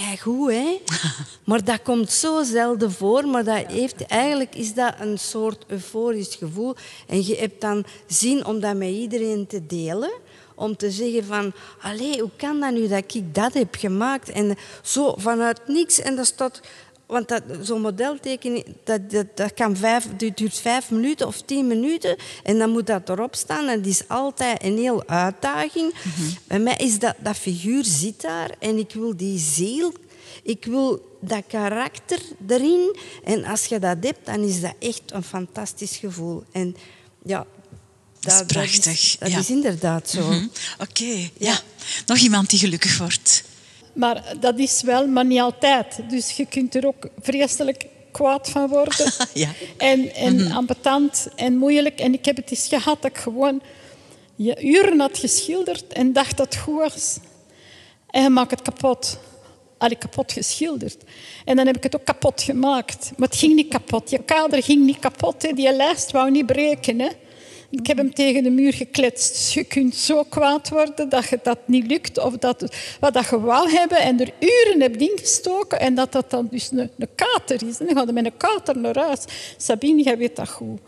Speaker 3: Kijk hoe, hè? Maar dat komt zo zelden voor. Maar dat heeft, eigenlijk is dat een soort euforisch gevoel. En je hebt dan zin om dat met iedereen te delen. Om te zeggen van... Allee, hoe kan dat nu dat ik dat heb gemaakt? En zo vanuit niks. En dat staat... Want dat- zo'n modeltekening, dat, dat, dat, kan vijf, dat duurt vijf minuten of tien minuten. En dan moet dat erop staan. En dat is altijd een heel uitdaging. Bij mij is dat, dat figuur zit daar. En ik wil die ziel... Ik wil dat karakter erin. En als je dat hebt, dan is dat echt een fantastisch gevoel. En ja...
Speaker 1: Dat is
Speaker 3: dat
Speaker 1: prachtig,
Speaker 3: Dat
Speaker 1: ja.
Speaker 3: is inderdaad zo.
Speaker 1: Hm? Oké, ja. Nog iemand die gelukkig wordt.
Speaker 5: Maar dat is wel, maar niet altijd. Dus je kunt er ook vreselijk kwaad van worden.
Speaker 1: Ja.
Speaker 5: En, en ambetant en moeilijk. En ik heb het eens gehad dat ik gewoon je uren had geschilderd en dacht dat het goed was. En je maakt het kapot. Allee, kapot geschilderd. En dan heb ik het ook kapot gemaakt. Maar het ging niet kapot. Je kader ging niet kapot. Hè. Die lijst wou niet breken. Hè. Ik heb hem tegen de muur gekletst. Dus je kunt zo kwaad worden dat je dat niet lukt. Of dat, wat dat je wou hebben en er uren hebt ingestoken. En dat dat dan dus een, een kater is. Dan ga je met een kater naar huis. Sabine, jij weet dat goed.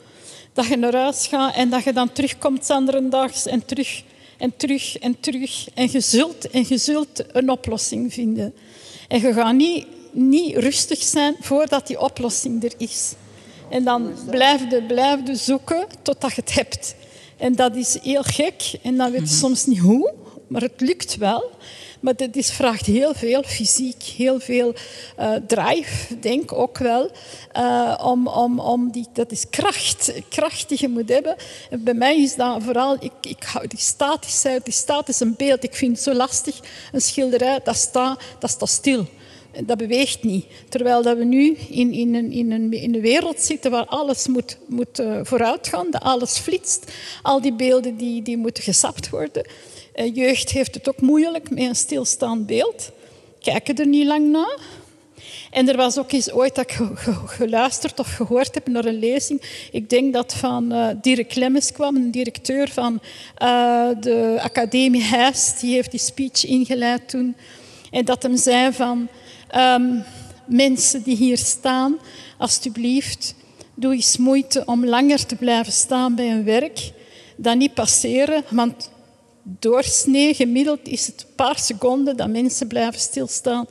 Speaker 5: Dat je naar huis gaat en dat je dan terugkomt zanderendaags en terug en terug en terug. En je zult, en je zult een oplossing vinden. En je gaat niet, niet rustig zijn voordat die oplossing er is. En dan blijf je, zoeken totdat je het hebt. En dat is heel gek. En dan weet je soms niet hoe, maar het lukt wel. Maar dat is, vraagt heel veel fysiek, heel veel eh, drive, denk ik ook wel. eh, om, om, om die, dat is kracht, kracht die je moet hebben. En bij mij is dat vooral, ik, ik hou die statische, die staat een beeld. Ik vind het zo lastig, een schilderij, dat staat, dat staat stil. Dat beweegt niet. Terwijl dat we nu in, in, een, in, een, in een wereld zitten waar alles moet, moet uh, vooruitgaan, dat alles flitst. Al die beelden die, die moeten gesapt worden. Uh, jeugd heeft het ook moeilijk met een stilstaand beeld. Kijken er niet lang naar. En er was ook eens ooit dat ik geluisterd of gehoord heb naar een lezing. Ik denk dat van uh, Dirk Lemmens kwam, een directeur van de Academie Heist. Die heeft die speech ingeleid toen. En dat hem zei van... Um, mensen die hier staan, alstublieft, doe eens moeite om langer te blijven staan bij een werk. Dan niet passeren, want doorsnee gemiddeld is het een paar seconden dat mensen blijven stilstaan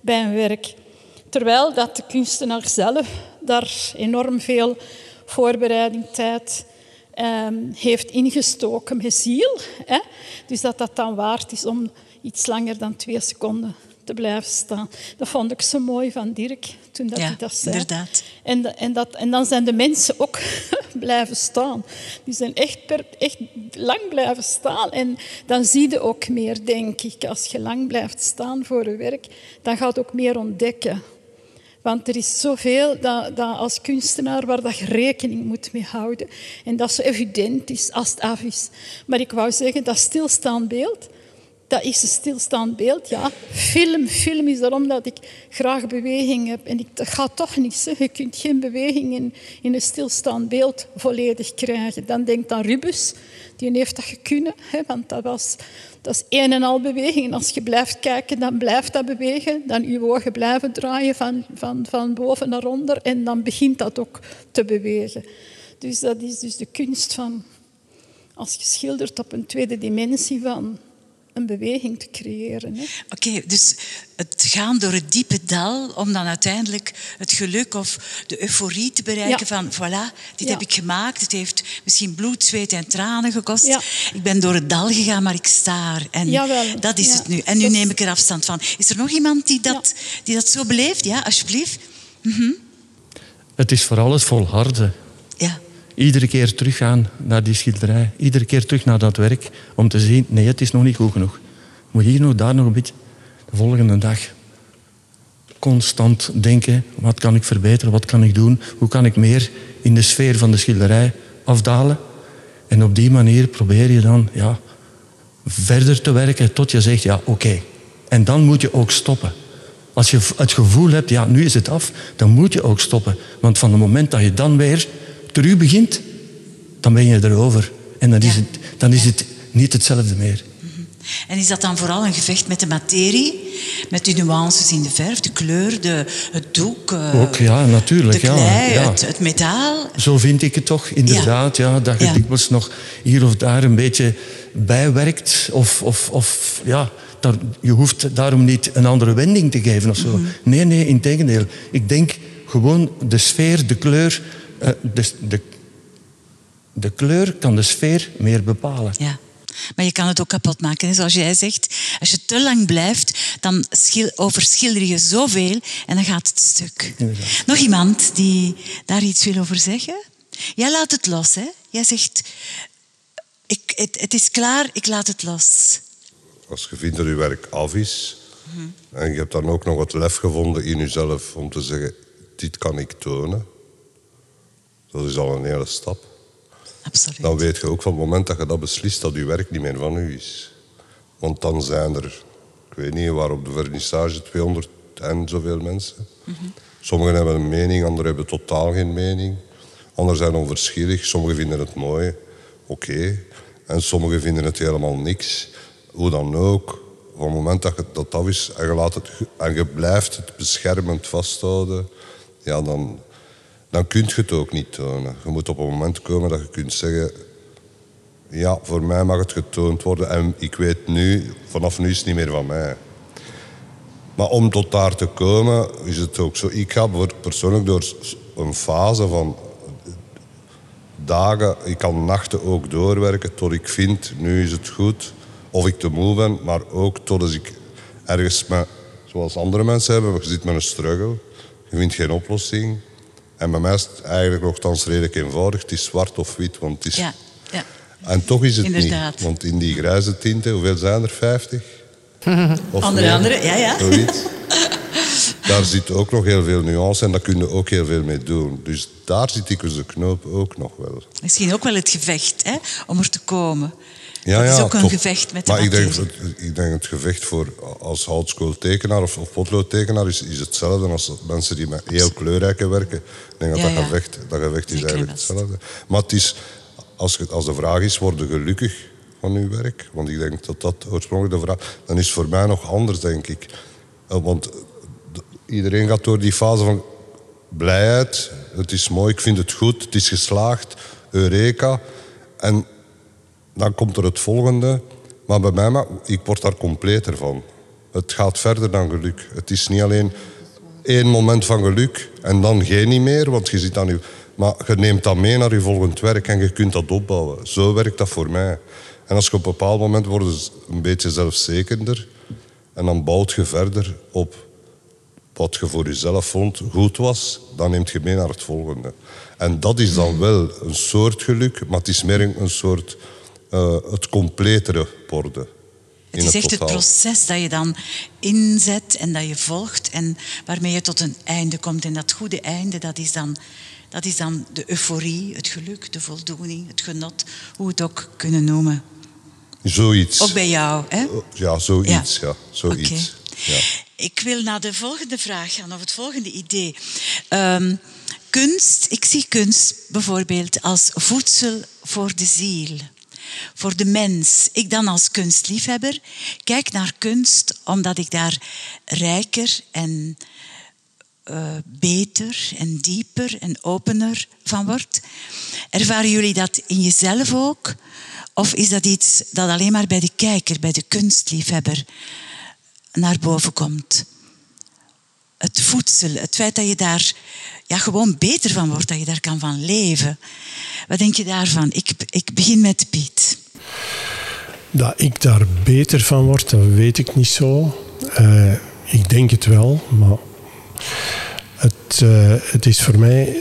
Speaker 5: bij een werk. Terwijl dat de kunstenaar zelf daar enorm veel voorbereiding, tijd um, heeft ingestoken met ziel. Hè? Dus dat dat dan waard is om iets langer dan twee seconden te blijven staan. Dat vond ik zo mooi van Dirk toen dat
Speaker 1: ja,
Speaker 5: hij dat zei.
Speaker 1: Inderdaad.
Speaker 5: En, en, dat, en dan zijn de mensen ook blijven staan. Die zijn echt, per, echt lang blijven staan. En dan zie je ook meer, denk ik. Als je lang blijft staan voor je werk, dan gaat ook meer ontdekken. Want er is zoveel dat, dat als kunstenaar waar dat je rekening moet mee houden. En dat zo evident is als het af is. Maar ik wou zeggen, dat stilstaand beeld, dat is een stilstaand beeld, ja. Film, film is daarom dat ik graag beweging heb. En ik, dat gaat toch niet. Hè. Je kunt geen beweging in, een stilstaand beeld volledig krijgen. Dan denk aan Rubus, die heeft dat gekunnen. Hè, want dat, was, dat is een en al beweging. En als je blijft kijken, dan blijft dat bewegen. Dan je ogen blijven draaien van, van, van boven naar onder. En dan begint dat ook te bewegen. Dus dat is dus de kunst van... Als je schildert op een tweede dimensie van een beweging te creëren.
Speaker 1: Oké, dus het gaan door het diepe dal om dan uiteindelijk het geluk of de euforie te bereiken van voilà, dit heb ik gemaakt. Het heeft misschien bloed, zweet en tranen gekost. Ik ben door het dal gegaan, maar ik sta er. En dat is het nu. En nu neem ik er afstand van. Is er nog iemand die dat, die dat zo beleeft? Ja, alsjeblieft. Mhm.
Speaker 8: Het is vooral het volharden.
Speaker 1: Ja.
Speaker 8: Iedere keer teruggaan naar die schilderij. Iedere keer terug naar dat werk. Om te zien, nee, het is nog niet goed genoeg. Moet hier nog, daar nog een beetje. De volgende dag. Constant denken. Wat kan ik verbeteren? Wat kan ik doen? Hoe kan ik meer in de sfeer van de schilderij afdalen? En op die manier probeer je dan ja, verder te werken tot je zegt, ja, oké. En dan moet je ook stoppen. Als je het gevoel hebt, ja, nu is het af, dan moet je ook stoppen. Want van het moment dat je dan weer terug begint, dan ben je erover. En dan is, het, dan is het niet hetzelfde meer. Mhm.
Speaker 1: En is dat dan vooral een gevecht met de materie? Met de nuances in de verf, de kleur, de, het doek?
Speaker 8: Uh, Ook, ja, natuurlijk.
Speaker 1: De klei,
Speaker 8: ja,
Speaker 1: Het, het, metaal?
Speaker 8: Zo vind ik het toch, inderdaad. Ja. dat je dikwijls nog hier of daar een beetje bijwerkt. Of, of, of ja, daar, je hoeft daarom niet een andere wending te geven of zo. Mhm. Nee, nee, in tegendeel. Ik denk gewoon de sfeer, de kleur de, de, de kleur kan de sfeer meer bepalen.
Speaker 1: Ja. Maar je kan het ook kapot maken. Zoals jij zegt, als je te lang blijft, dan schil overschilder je zoveel en dan gaat het stuk. Nog iemand die daar iets wil over zeggen? Jij laat het los, hè? Jij zegt, ik, het, het is klaar, ik laat het los.
Speaker 4: Als je vindt dat je werk af is, mhm. en je hebt dan ook nog wat lef gevonden in jezelf om te zeggen, dit kan ik tonen, dat is al een hele stap.
Speaker 1: Absoluut.
Speaker 4: Dan weet je ook van het moment dat je dat beslist, dat je werk niet meer van u is. Want dan zijn er, ik weet niet waar op de vernissage, 200 en zoveel mensen. Sommigen hebben een mening, anderen hebben totaal geen mening. Anderen zijn onverschillig, sommigen vinden het mooi, oké. En sommigen vinden het helemaal niks. Hoe dan ook, op het moment dat je dat af is en je, laat het, en je blijft het beschermend vasthouden, ja, dan, dan kun je het ook niet tonen. Je moet op een moment komen dat je kunt zeggen... Ja, voor mij mag het getoond worden en ik weet nu, vanaf nu is het niet meer van mij. Maar om tot daar te komen is het ook zo. Ik ga persoonlijk door een fase van dagen, ik kan nachten ook doorwerken tot ik vind, nu is het goed. Of ik te moe ben, maar ook tot als ik ergens, met, zoals andere mensen hebben, je zit met een struggle, je vindt geen oplossing. En bij mij is het eigenlijk nogthans redelijk eenvoudig. Het is zwart of wit, want het is...
Speaker 1: Ja, ja.
Speaker 4: En toch is het niet. Want in die grijze tinten, hoeveel zijn er? 50?
Speaker 1: Of Andere, andere, ja, ja.
Speaker 4: Zoiets. Daar zit ook nog heel veel nuance en daar kun je ook heel veel mee doen. Dus daar zit ik de knoop ook nog wel.
Speaker 1: Misschien ook wel het gevecht hè, om er te komen. Ja, dat is ook een gevecht met de
Speaker 4: Maar ik denk, ik denk het gevecht voor als houtskooltekenaar of, of potloodtekenaar is, is hetzelfde als mensen die met heel kleurrijke werken. Ik denk dat dat, gevecht, dat gevecht is eigenlijk hetzelfde. Maar het is, als, als de vraag is, worden gelukkig van uw werk? Want ik denk dat dat oorspronkelijk de vraag... Dan is het voor mij nog anders, denk ik. Eh, want iedereen gaat door die fase van blijheid. Het is mooi, ik vind het goed, het is geslaagd. Eureka. En dan komt er het volgende. Maar bij mij, ik word daar completer van. Het gaat verder dan geluk. Het is niet alleen één moment van geluk en dan geen niet meer, want je zit aan je... Maar je neemt dat mee naar je volgend werk en je kunt dat opbouwen. Zo werkt dat voor mij. En als je op een bepaald moment wordt een beetje zelfzekerder en dan bouwt je verder op wat je voor jezelf vond goed was, dan neemt je mee naar het volgende. En dat is dan wel een soort geluk, maar het is meer een soort uh, het completere worden.
Speaker 1: Het is echt het proces dat je dan inzet en dat je volgt en waarmee je tot een einde komt. En dat goede einde, dat is dan, dat is dan de euforie, het geluk, de voldoening, het genot, hoe we het ook kunnen noemen.
Speaker 4: Zoiets.
Speaker 1: Ook bij jou, hè?
Speaker 4: Ja, zoiets. Ja. zoiets.
Speaker 1: Oké.
Speaker 4: Ja.
Speaker 1: Ik wil naar de volgende vraag gaan, of het volgende idee. Ehm, kunst, ik zie kunst bijvoorbeeld als voedsel voor de ziel, voor de mens. Ik dan als kunstliefhebber kijk naar kunst omdat ik daar rijker en eh, beter en dieper en opener van word. Ervaren jullie dat in jezelf ook? Of is dat iets dat alleen maar bij de kijker, bij de kunstliefhebber naar boven komt? Het voedsel, het feit dat je daar ja, gewoon beter van wordt, dat je daar kan van leven. Wat denk je daarvan? Ik, ik begin met Piet.
Speaker 10: Dat ik daar beter van word, dat weet ik niet zo. Uh, ik denk het wel, maar het, uh, het is voor mij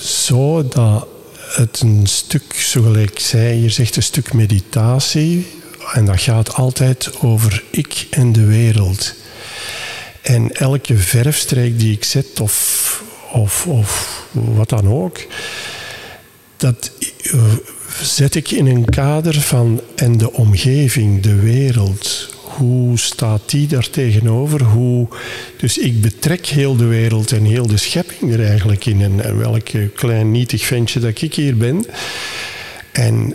Speaker 10: zo dat het een stuk, zoals ik zei, je zegt een stuk meditatie. En dat gaat altijd over ik en de wereld. En elke verfstreek die ik zet, of, of, of wat dan ook, dat zet ik in een kader van en de omgeving, de wereld. Hoe staat die daar tegenover? Hoe, dus ik betrek heel de wereld en heel de schepping er eigenlijk in. En, welk klein nietig ventje dat ik hier ben. En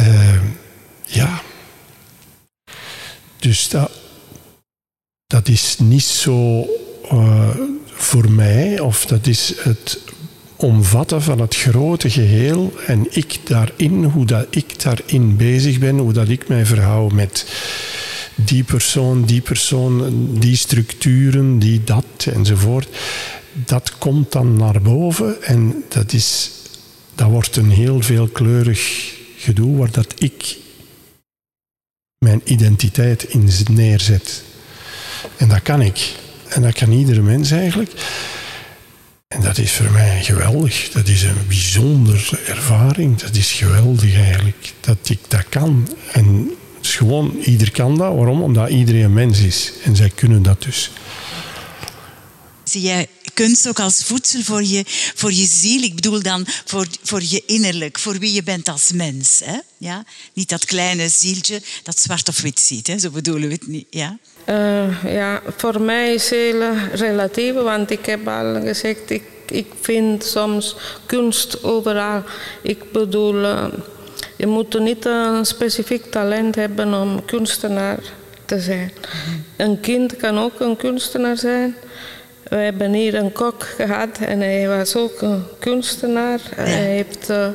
Speaker 10: uh, ja. Dus dat, dat is niet zo uh, voor mij, of dat is het omvatten van het grote geheel en ik daarin, hoe dat ik daarin bezig ben, hoe dat ik mij verhoud met die persoon, die persoon, die structuren, die dat enzovoort. Dat komt dan naar boven en dat, is, dat wordt een heel veelkleurig gedoe waar dat ik mijn identiteit in neerzet. En dat kan ik. En dat kan iedere mens eigenlijk. En dat is voor mij geweldig. Dat is een bijzondere ervaring. Dat is geweldig eigenlijk. Dat ik dat kan. En het is gewoon, ieder kan dat. Waarom? Omdat iedereen een mens is. En zij kunnen dat dus.
Speaker 1: Zie jij kunst ook als voedsel voor je, voor je ziel? Ik bedoel dan voor, voor je innerlijk, voor wie je bent als mens. Hè? Ja? Niet dat kleine zieltje dat zwart of wit ziet. Hè? Zo bedoelen we het niet. Ja?
Speaker 9: Uh, ja, voor mij is heel relatief, want ik heb al gezegd, ik, ik vind soms kunst overal. Ik bedoel, uh, je moet niet een specifiek talent hebben om kunstenaar te zijn. Een kind kan ook een kunstenaar zijn. We hebben hier een kok gehad en hij was ook een kunstenaar. Hij heeft uh,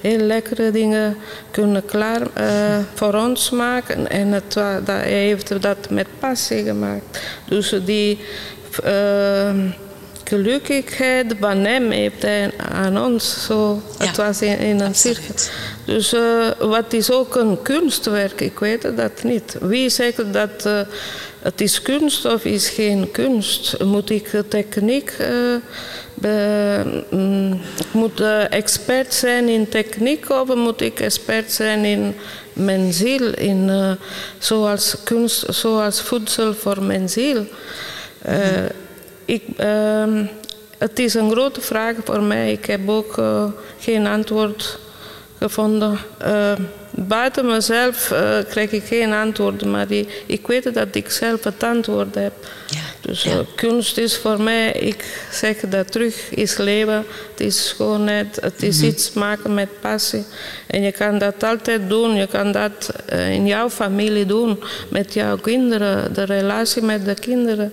Speaker 9: heel lekkere dingen kunnen klaar uh, voor ons maken. En het, dat, hij heeft dat met passie gemaakt. Dus die uh, gelukkigheid van hem heeft hij aan ons. Zo, ja. Het was in, in een cirkel. Dus wat is ook een kunstwerk? Ik weet dat niet. Wie zegt dat het is kunst of is geen kunst? Moet ik techniek... Uh, be, mm, moet uh, expert zijn in techniek of moet ik expert zijn in mijn ziel? In, uh, zoals kunst, zoals voedsel voor mijn ziel. ehm, het is een grote vraag voor mij. Ik heb ook geen antwoord gevonden. Buiten mezelf uh, krijg ik geen antwoorden, maar die, ik weet dat ik zelf het antwoord heb. Dus uh, kunst is voor mij, ik zeg dat terug, is leven, het is schoonheid, het is mm -hmm. iets maken met passie. En je kan dat altijd doen, je kan dat uh, in jouw familie doen, met jouw kinderen, de relatie met de kinderen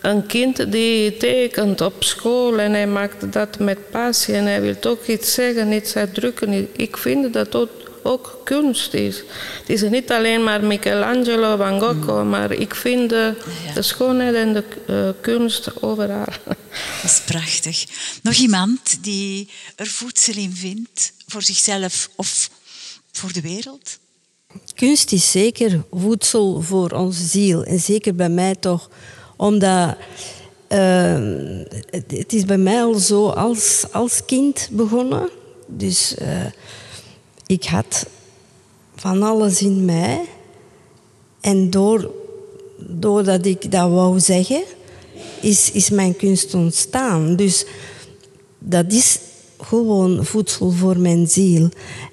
Speaker 9: een kind die tekent op school en hij maakt dat met passie en hij wil toch iets zeggen, iets uitdrukken. Ik vind dat ook, ook kunst is. Het is niet alleen maar Michelangelo, Van Gogh, mm. maar ik vind de, de schoonheid en de uh, kunst overal.
Speaker 1: Dat is prachtig. Nog iemand die er voedsel in vindt voor zichzelf of voor de wereld?
Speaker 3: Kunst is zeker voedsel voor onze ziel. En zeker bij mij toch omdat uh, het, is bij mij al zo als, als kind begonnen. Dus uh, ik had van alles in mij. En door, doordat ik dat wou zeggen, is, is mijn kunst ontstaan. Dus dat is gewoon voedsel voor mijn ziel.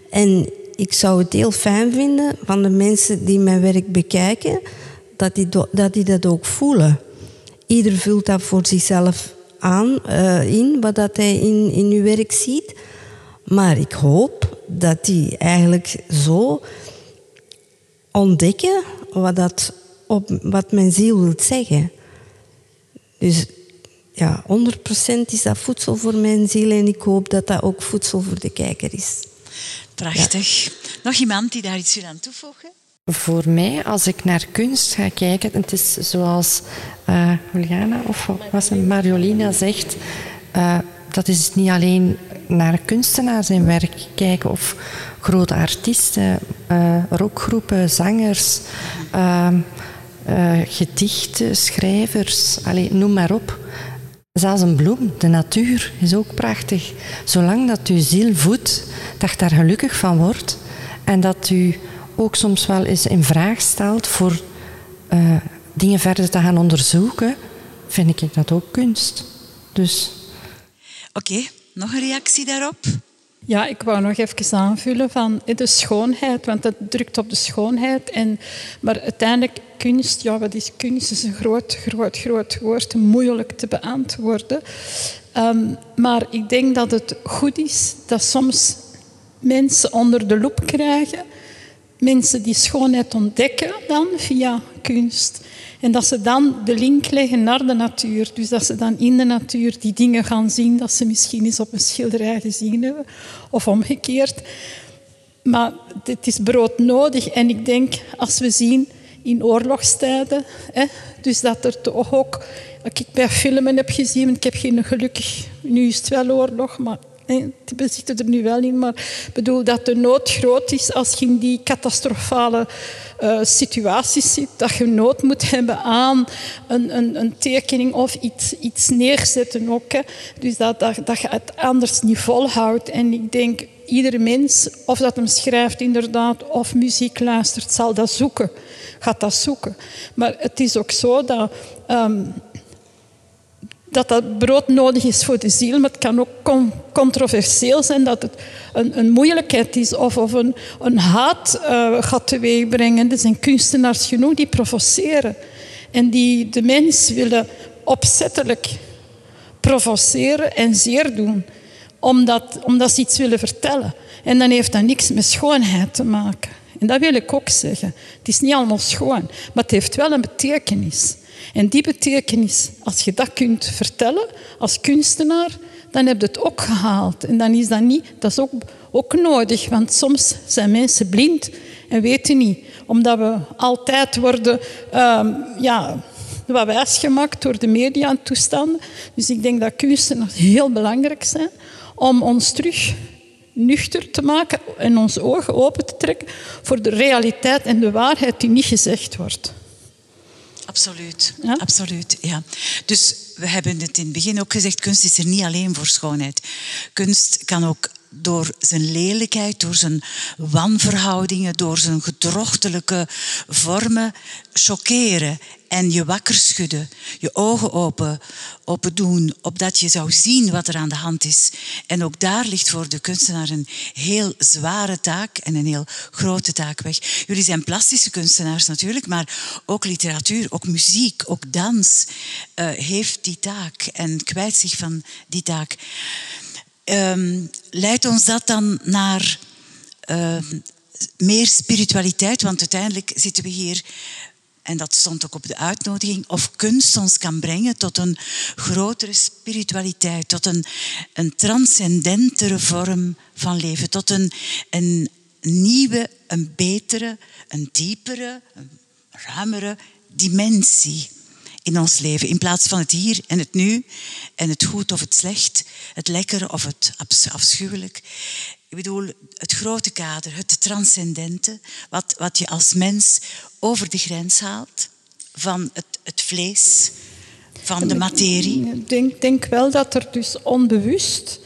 Speaker 3: En ik zou het heel fijn vinden van de mensen die mijn werk bekijken, dat die, dat, die dat ook voelen. Ieder vult dat voor zichzelf aan, uh, in, wat dat hij in, in uw werk ziet. Maar ik hoop dat die eigenlijk zo ontdekken wat, dat op, wat mijn ziel wil zeggen. Dus ja, 100% is dat voedsel voor mijn ziel en ik hoop dat dat ook voedsel voor de kijker is.
Speaker 1: Prachtig. Nog iemand die daar iets wil aan toevoegen?
Speaker 11: Voor mij, als ik naar kunst ga kijken, het is zoals uh, Juliana of was het Mariolina zegt, uh, dat is niet alleen naar kunstenaars en werk kijken of grote artiesten, uh, rockgroepen, zangers, gedichten, schrijvers, allez, noem maar op. Zelfs een bloem, de natuur, is ook prachtig. Zolang dat u ziel voedt, dat je daar gelukkig van wordt en dat u ook soms wel eens in vraag stelt voor uh, dingen verder te gaan onderzoeken, vind ik dat ook kunst. Dus.
Speaker 1: Oké, nog een reactie daarop?
Speaker 5: Ja, ik wou nog even aanvullen van de schoonheid, want dat drukt op de schoonheid. En, maar uiteindelijk, kunst, ja, wat is kunst? is een groot, groot, groot woord, moeilijk te beantwoorden. Um, maar ik denk dat het goed is dat soms mensen onder de loep krijgen, mensen die schoonheid ontdekken dan via kunst. En dat ze dan de link leggen naar de natuur. Dus dat ze dan in de natuur die dingen gaan zien dat ze misschien eens op een schilderij gezien hebben. Of omgekeerd. Maar het is broodnodig. En ik denk, als we zien in oorlogstijden, hè, dus dat er toch ook... Ik bij filmen heb gezien, ik heb geen gelukkig... Nu is het wel oorlog, maar die zitten er nu wel in, maar ik bedoel dat de nood groot is als je in die catastrofale uh, situaties zit, dat je nood moet hebben aan een, een, een tekening of iets, iets neerzetten ook. Dus dat, dat, dat je het anders niet volhoudt. En ik denk, iedere mens, of dat hem schrijft inderdaad, of muziek luistert, zal dat zoeken. Gaat dat zoeken. Maar het is ook zo dat... Um, dat dat brood nodig is voor de ziel, maar het kan ook controversieel zijn dat het een, een moeilijkheid is of, of een, een haat uh, gaat teweegbrengen. Er zijn kunstenaars genoeg die provoceren en die de mens willen opzettelijk provoceren en zeer doen, omdat, omdat ze iets willen vertellen. En dan heeft dat niks met schoonheid te maken. En dat wil ik ook zeggen. Het is niet allemaal schoon, maar het heeft wel een betekenis. En die betekenis, als je dat kunt vertellen als kunstenaar, dan heb je het ook gehaald. En dan is dat niet, dat is ook, ook nodig, want soms zijn mensen blind en weten niet, omdat we altijd worden um, ja, wat wijsgemaakt door de media en toestanden. Dus ik denk dat kunstenaars heel belangrijk zijn om ons terug nuchter te maken en onze ogen open te trekken voor de realiteit en de waarheid die niet gezegd wordt.
Speaker 1: Absoluut, ja? absoluut. Ja. Dus we hebben het in het begin ook gezegd, kunst is er niet alleen voor schoonheid. Kunst kan ook door zijn lelijkheid, door zijn wanverhoudingen, door zijn gedrochtelijke vormen choqueren en je wakker schudden, je ogen open, open doen, opdat je zou zien wat er aan de hand is. En ook daar ligt voor de kunstenaar een heel zware taak en een heel grote taak weg. Jullie zijn plastische kunstenaars natuurlijk, maar ook literatuur, ook muziek, ook dans uh, heeft die taak en kwijt zich van die taak. Um, leidt ons dat dan naar uh, meer spiritualiteit? Want uiteindelijk zitten we hier en dat stond ook op de uitnodiging, of kunst ons kan brengen tot een grotere spiritualiteit, tot een, een transcendentere vorm van leven, tot een, een nieuwe, een betere, een diepere, een ruimere dimensie in ons leven. In plaats van het hier en het nu en het goed of het slecht, het lekker of het afschuwelijk. Ik bedoel, het grote kader, het transcendente, wat, wat je als mens over de grens haalt van het, het vlees, van de materie.
Speaker 5: Ik denk, denk wel dat er dus onbewust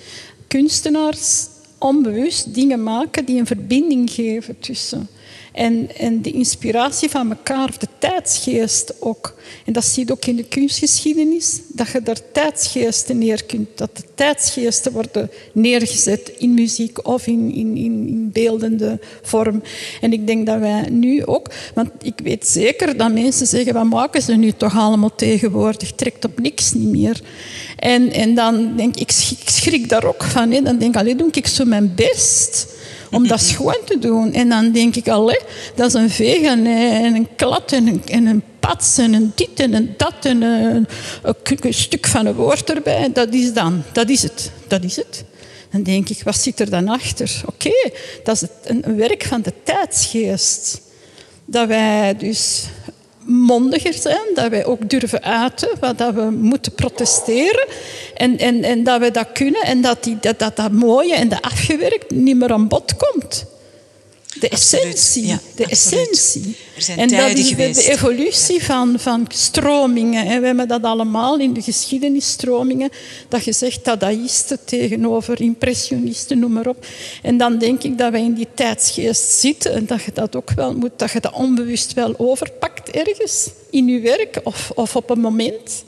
Speaker 5: kunstenaars onbewust dingen maken die een verbinding geven tussen. En, en de inspiratie van elkaar, of de tijdsgeest ook. En dat zie je ook in de kunstgeschiedenis, dat je daar tijdsgeesten neer kunt. Dat de tijdsgeesten worden neergezet in muziek of in, in, in, beeldende vorm. En ik denk dat wij nu ook, want ik weet zeker dat mensen zeggen, wat maken ze nu toch allemaal tegenwoordig? Trekt op niks niet meer. En, en dan denk ik, ik schrik daar ook van. Hè. Dan denk ik, alleen doe ik zo mijn best om dat schoon te doen. En dan denk ik, allee, dat is een veeg en, een klad en een, en een pats en een dit en een dat en een, een, stuk van een woord erbij. Dat is dan, dat is het, dat is het. Dan denk ik, wat zit er dan achter? Oké, dat is een werk van de tijdsgeest. Dat wij dus mondiger zijn, dat wij ook durven uiten, dat we moeten protesteren en, en, en dat we dat kunnen en dat, die, dat, dat dat mooie en dat afgewerkt niet meer aan bod komt. De essentie. Ja, de essentie. en dat is de, de evolutie van, van stromingen. We hebben dat allemaal in de geschiedenisstromingen. Dat je zegt dadaïsten tegenover impressionisten, noem maar op. En dan denk ik dat wij in die tijdsgeest zitten. En dat je dat ook wel moet, dat je dat onbewust wel overpakt ergens. In je werk of, of op een moment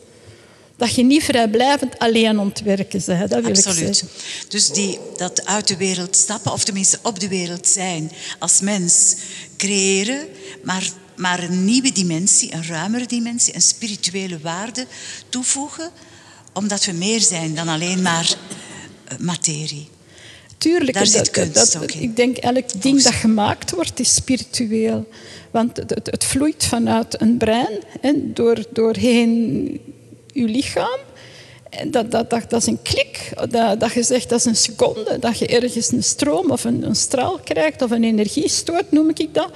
Speaker 5: dat je niet vrijblijvend alleen ontwerken bent. Dat wil Absoluut. Ik zeggen.
Speaker 1: Dus die, dat uit de wereld stappen, of tenminste op de wereld zijn, als mens creëren, maar, maar een nieuwe dimensie, een ruimere dimensie, een spirituele waarde toevoegen, omdat we meer zijn dan alleen maar eh, materie.
Speaker 5: Tuurlijk,
Speaker 1: Daar zit kunst dat,
Speaker 5: dat, Ik denk elk ding dat gemaakt wordt, is spiritueel. Want het, het vloeit vanuit een brein, en door, doorheen je lichaam. En dat, dat, dat, dat is een klik, dat, dat je zegt dat is een seconde, dat je ergens een stroom of een, een straal krijgt of een energiestoot, noem ik dat,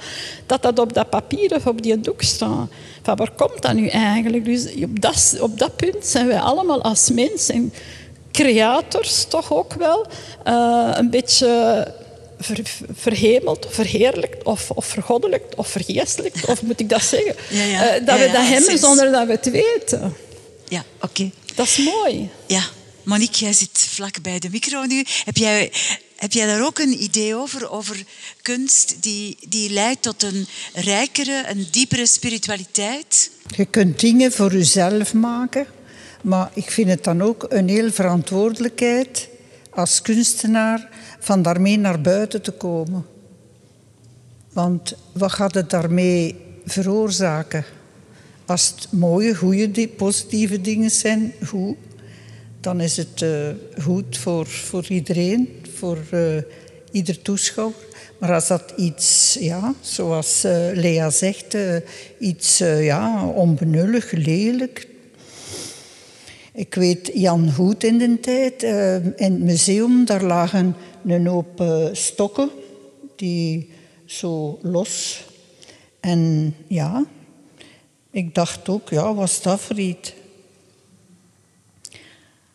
Speaker 5: dat dat op dat papier of op die doek staat. Van waar komt dat nu eigenlijk? Dus op dat, op dat punt zijn wij allemaal als mensen creators toch ook wel uh, een beetje ver, verhemeld, verheerlijkt of, of vergoddelijkt of vergeestelijkt, of moet ik dat zeggen? Ja, ja. Uh, dat we dat hebben zonder dat we het weten.
Speaker 1: Ja, oké.
Speaker 5: Dat is mooi.
Speaker 1: Ja. Monique, jij zit vlak bij de micro nu. Heb jij, heb jij daar ook een idee over? Over kunst die, die leidt tot een rijkere, een diepere spiritualiteit?
Speaker 6: Je kunt dingen voor jezelf maken. Maar ik vind het dan ook een heel verantwoordelijkheid als kunstenaar van daarmee naar buiten te komen. Want wat gaat het daarmee veroorzaken? Als het mooie, goede, positieve dingen zijn, goed, dan is het uh, goed voor, voor iedereen, voor uh, ieder toeschouwer. Maar als dat iets, ja, zoals uh, Lea zegt, iets ja, onbenullig, lelijk. Ik weet Jan Hoed in de tijd, in het museum, daar lagen een hoop stokken die zo los. En ja, ik dacht ook, ja, wat is dat iets?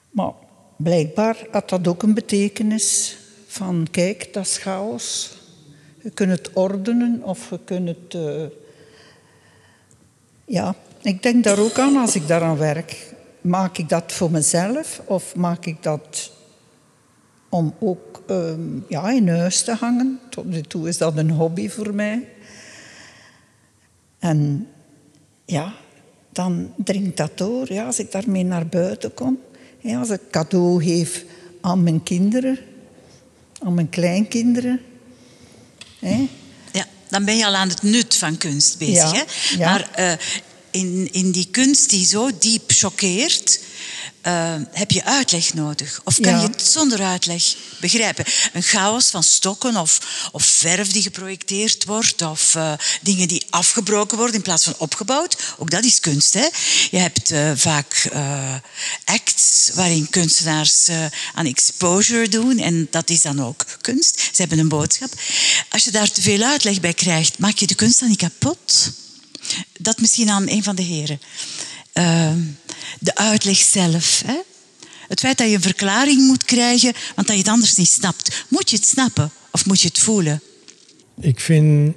Speaker 6: Maar blijkbaar had dat ook een betekenis van, kijk, dat is chaos. Je kunt het ordenen of je kunt het... Uh... Ja, ik denk daar ook aan als ik daaraan werk. Maak ik dat voor mezelf of maak ik dat om ook uh, ja, in huis te hangen? Tot nu toe is dat een hobby voor mij. En ja, dan dringt dat door. Ja, als ik daarmee naar buiten kom. Ja, als ik cadeau geef aan mijn kinderen, aan mijn kleinkinderen. Hè.
Speaker 1: Ja, dan ben je al aan het nut van kunst bezig. hè? Maar uh, in, in die kunst die zo diep choqueert, uh, heb je uitleg nodig? Of kan je het zonder uitleg begrijpen? Een chaos van stokken of, of verf die geprojecteerd wordt, of uh, dingen die afgebroken worden in plaats van opgebouwd. Ook dat is kunst. Hè? Je hebt uh, vaak acts waarin kunstenaars aan exposure doen, en dat is dan ook kunst. Ze hebben een boodschap. Als je daar te veel uitleg bij krijgt, maak je de kunst dan niet kapot? Dat misschien aan een van de heren. Ehm, de uitleg zelf. Hè? Het feit dat je een verklaring moet krijgen, want dat je het anders niet snapt. Moet je het snappen of moet je het voelen?
Speaker 7: Ik vind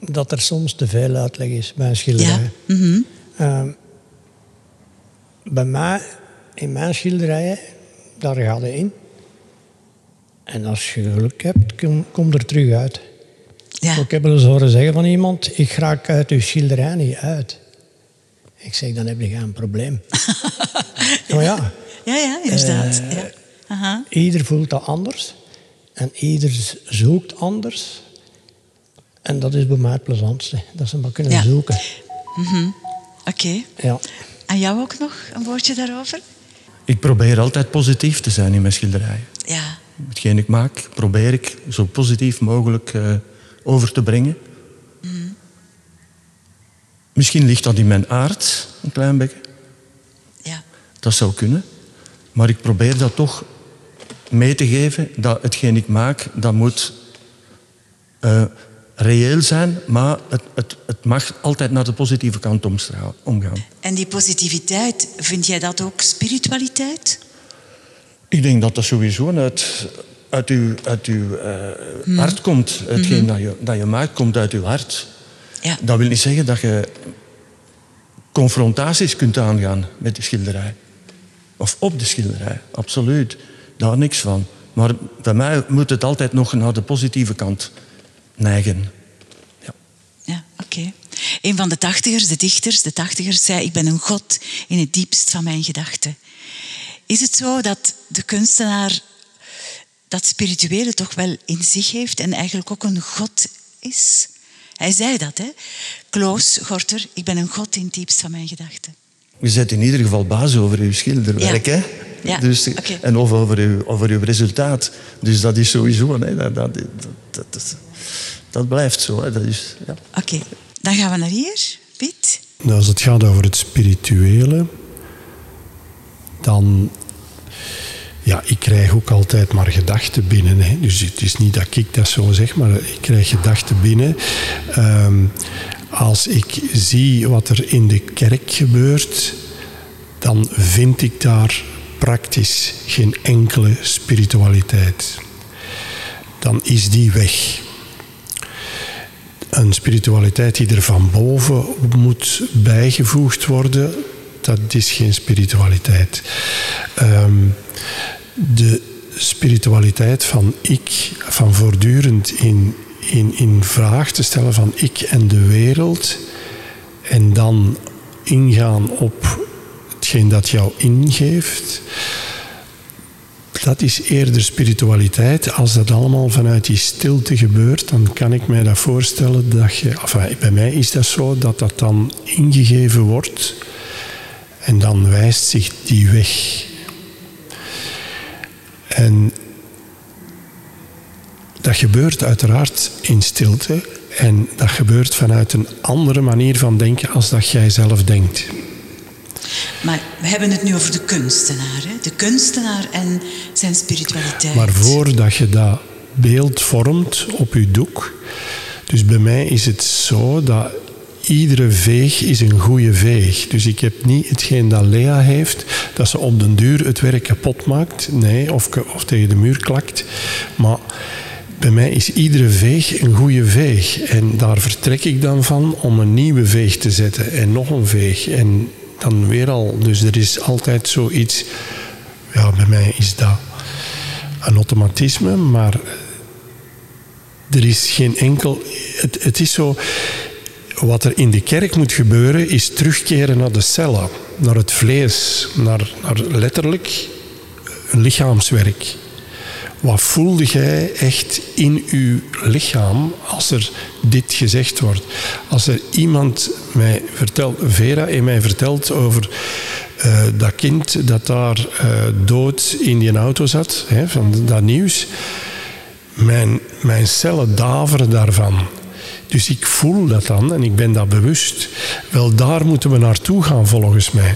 Speaker 7: dat er soms te veel uitleg is bij een schilderij.
Speaker 1: Ja. Mhm.
Speaker 7: Ehm, bij mij, in mijn schilderijen, daar gaat het in. En als je geluk hebt, kom, kom er terug uit. Ik heb wel eens horen zeggen van iemand, ik raak uit uw schilderij niet uit. Ik zeg, dan heb je geen probleem. maar ja.
Speaker 1: Ja, ja, inderdaad.
Speaker 7: Eh,
Speaker 1: ja. Aha.
Speaker 7: Ieder voelt dat anders. En ieder zoekt anders. En dat is bij mij het plezantste. Dat ze maar kunnen
Speaker 1: Ja.
Speaker 7: zoeken.
Speaker 1: Mhm. Oké.
Speaker 7: Ja.
Speaker 1: En jou ook nog een woordje daarover?
Speaker 8: Ik probeer altijd positief te zijn in mijn schilderijen.
Speaker 1: Ja.
Speaker 8: Hetgeen ik maak, probeer ik zo positief mogelijk eh, over te brengen. Misschien ligt dat in mijn aard, een klein beetje.
Speaker 1: Ja.
Speaker 8: Dat zou kunnen. Maar ik probeer dat toch mee te geven dat hetgeen ik maak, dat moet eh, reëel zijn, maar het, het, het mag altijd naar de positieve kant omgaan.
Speaker 1: En die positiviteit, vind jij dat ook spiritualiteit?
Speaker 8: Ik denk dat dat sowieso uit, uit uw, uit uw eh, hart komt. Hetgeen dat, je, dat je maakt, komt uit uw hart.
Speaker 1: Ja.
Speaker 8: Dat wil niet zeggen dat je confrontaties kunt aangaan met de schilderij. Of op de schilderij, absoluut. Daar niks van. Maar bij mij moet het altijd nog naar de positieve kant neigen.
Speaker 1: Ja, oké. Een van de tachtigers, de dichters, de tachtigers, zei... Ik ben een god in het diepst van mijn gedachten. Is het zo dat de kunstenaar dat spirituele toch wel in zich heeft en eigenlijk ook een god is? Hij zei dat, hè? Kloos Gorter, ik ben een god in het diepst van mijn gedachten.
Speaker 8: Je bent in ieder geval baas over uw schilderwerk,
Speaker 1: Ja.
Speaker 8: hè?
Speaker 1: Ja,
Speaker 8: Dus,
Speaker 1: oké.
Speaker 8: En of over uw, over uw resultaat. Dus dat is sowieso... Hè, dat, dat, dat, dat, dat blijft zo. Hè. Dat is, ja.
Speaker 1: Oké, dan gaan we naar hier. Piet?
Speaker 10: Nou, als het gaat over het spirituele, dan. Ja, ik krijg ook altijd maar gedachten binnen. Hè. Dus het is niet dat ik dat zo zeg, maar ik krijg gedachten binnen. Ehm, als ik zie wat er in de kerk gebeurt, dan vind ik daar praktisch geen enkele spiritualiteit. Dan is die weg een spiritualiteit die er van boven moet bijgevoegd worden, dat is geen spiritualiteit. Ehm, de spiritualiteit van ik, van voortdurend in, in, in vraag te stellen van ik en de wereld, en dan ingaan op hetgeen dat jou ingeeft, dat is eerder spiritualiteit. Als dat allemaal vanuit die stilte gebeurt, dan kan ik mij dat voorstellen dat je... Enfin, bij mij is dat zo, dat dat dan ingegeven wordt en dan wijst zich die weg. En dat gebeurt uiteraard in stilte en dat gebeurt vanuit een andere manier van denken als dat jij zelf denkt.
Speaker 1: Maar we hebben het nu over de kunstenaar. Hè? De kunstenaar en zijn spiritualiteit.
Speaker 10: Maar voordat je dat beeld vormt op je doek, dus bij mij is het zo dat iedere veeg is een goede veeg. Dus ik heb niet hetgeen dat Lea heeft, dat ze op den duur het werk kapot maakt, nee, of, of tegen de muur klakt. Maar bij mij is iedere veeg een goede veeg. En daar vertrek ik dan van om een nieuwe veeg te zetten en nog een veeg. En dan weer al. Dus er is altijd zoiets. Ja, bij mij is dat een automatisme, maar er is geen enkel. Het, het is zo. Wat er in de kerk moet gebeuren, is terugkeren naar de cellen, naar het vlees, naar, naar letterlijk lichaamswerk. Wat voelde jij echt in uw lichaam als er dit gezegd wordt? Als er iemand mij vertelt, Vera in mij vertelt over uh, dat kind dat daar uh, dood in die auto zat, hè, van dat nieuws. Mijn cellen daveren daarvan. Dus ik voel dat dan en ik ben dat bewust. Wel, daar moeten we naartoe gaan volgens mij.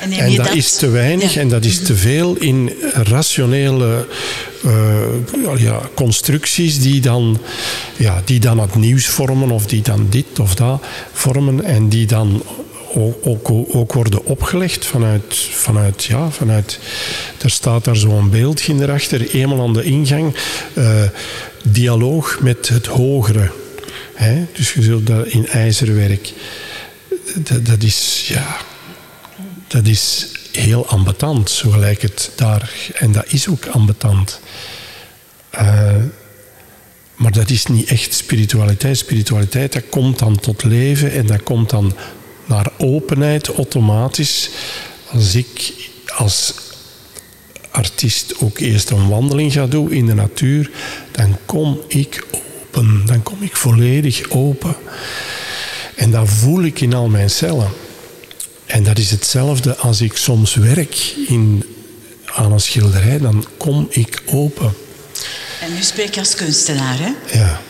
Speaker 1: En,
Speaker 10: en dat,
Speaker 1: dat,
Speaker 10: is te weinig
Speaker 1: ja.
Speaker 10: en dat is te veel in rationele uh, ja, constructies die dan, ja, die dan het nieuws vormen of die dan dit of dat vormen en die dan ook, ook, ook worden opgelegd vanuit, vanuit, ja, vanuit... Er staat daar zo'n beeldje erachter, eenmaal aan de ingang, uh, dialoog met het hogere. Hè? Dus je zult dat in ijzerwerk. Dat, dat is, ja dat is heel ambetant, zo het daar. En dat is ook ambetant. Uh, Maar dat is niet echt spiritualiteit. Spiritualiteit, dat komt dan tot leven en dat komt dan naar openheid automatisch. Als ik als artiest ook eerst een wandeling ga doen in de natuur, dan kom ik open. Dan kom ik volledig open. En dat voel ik in al mijn cellen. En dat is hetzelfde als ik soms werk in, aan een schilderij, dan kom ik open.
Speaker 1: En nu spreek je als kunstenaar, hè?
Speaker 10: Ja.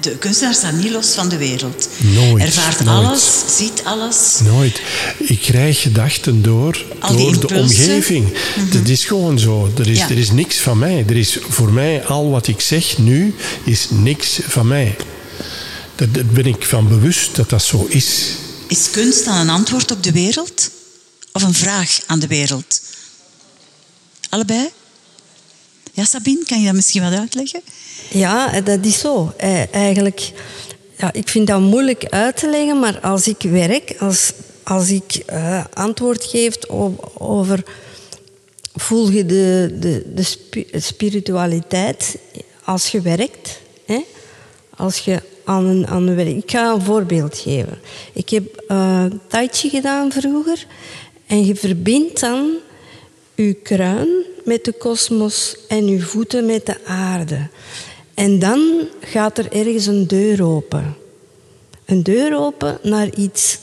Speaker 1: De kunstenaar staat niet los van de wereld.
Speaker 10: Nooit.
Speaker 1: Ervaart
Speaker 10: nooit.
Speaker 1: alles, ziet alles.
Speaker 10: Nooit. Ik krijg gedachten door,
Speaker 1: Al
Speaker 10: door de omgeving. Dat is gewoon zo. Er is,
Speaker 1: Ja.
Speaker 10: er is niks van mij. Er is voor mij, al wat ik zeg nu, is niks van mij. Daar ben ik van bewust dat dat zo is.
Speaker 1: Is kunst dan een antwoord op de wereld? Of een vraag aan de wereld? Allebei? Ja, Sabine, kan je dat misschien wat uitleggen?
Speaker 3: Ja, dat is zo. Eh, Eigenlijk, ja, ik vind dat moeilijk uit te leggen, maar als ik werk, als, als ik eh, antwoord geef over voel je de, de, de spi- spiritualiteit als je werkt, hè? als je aan een, aan een werk. Ik ga een voorbeeld geven. Ik heb eh tai chi gedaan vroeger en je verbindt dan uw kruin met de kosmos en uw voeten met de aarde. En dan gaat er ergens een deur open. Een deur open naar iets,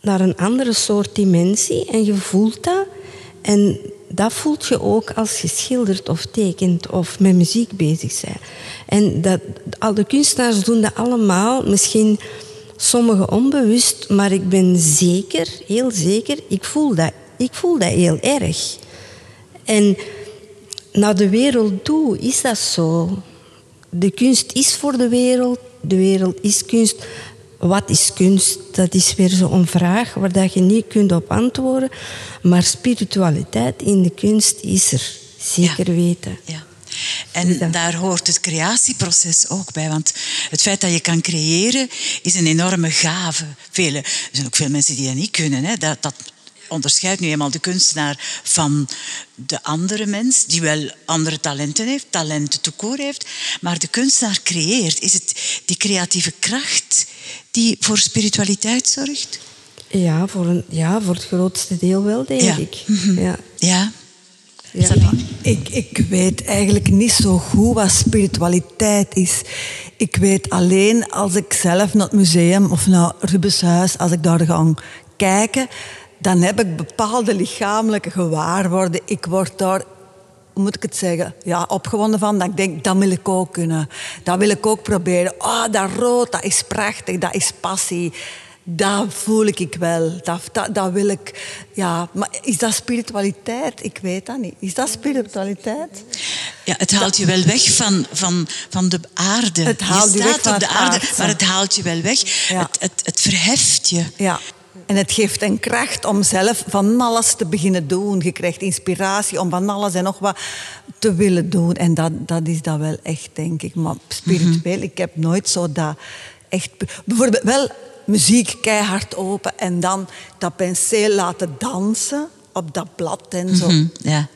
Speaker 3: naar een andere soort dimensie. En je voelt dat. En dat voelt je ook als je schildert of tekent of met muziek bezig bent. En dat, al de kunstenaars doen dat allemaal. Misschien sommigen onbewust, maar ik ben zeker, heel zeker, ik voel dat, ik voel dat heel erg. En naar de wereld toe is dat zo. De kunst is voor de wereld, de wereld is kunst. Wat is kunst? Dat is weer zo'n vraag waar dat je niet kunt op antwoorden. Maar spiritualiteit in de kunst is er, zeker weten.
Speaker 1: Ja. En daar hoort het creatieproces ook bij. Want het feit dat je kan creëren is een enorme gave. Vele, er zijn ook veel mensen die dat niet kunnen. Hè. Dat, dat onderscheidt nu eenmaal de kunstenaar van de andere mens, die wel andere talenten heeft, talenten te koor heeft. Maar de kunstenaar creëert. Is het die creatieve kracht die voor spiritualiteit zorgt?
Speaker 3: Ja, voor, een, ja, voor het grootste deel wel, denk
Speaker 1: Ja.
Speaker 3: ik.
Speaker 1: Mhm.
Speaker 3: Ja.
Speaker 1: Ja.
Speaker 3: Ja.
Speaker 2: Ik, ik weet eigenlijk niet zo goed wat spiritualiteit is. Ik weet alleen als ik zelf naar het museum of naar Rubenshuis, als ik daar ga kijken, dan heb ik bepaalde lichamelijke gewaarworden. Ik word daar, hoe moet ik het zeggen, ja, opgewonden van. Dat ik denk, dat wil ik ook kunnen. Dat wil ik ook proberen. Oh, dat rood, dat is prachtig, dat is passie. Dat voel ik wel. Dat, dat, dat wil ik. Ja, maar is dat spiritualiteit? Ik weet dat niet. Is dat spiritualiteit?
Speaker 1: Ja, het haalt je wel weg van, van, van de aarde.
Speaker 2: Het haalt
Speaker 1: je
Speaker 2: je
Speaker 1: staat
Speaker 2: weg van
Speaker 1: op de aarde, maar het haalt je wel weg.
Speaker 2: Ja.
Speaker 1: Het, het, het verheft je.
Speaker 2: Ja. En het geeft een kracht om zelf van alles te beginnen doen. Je krijgt inspiratie om van alles en nog wat te willen doen. En dat, dat is dat wel echt, denk ik. Maar spiritueel, ik heb nooit zo dat echt... Bijvoorbeeld wel muziek keihard open en dan dat penseel laten dansen op dat blad en zo.
Speaker 1: Mhm, ja.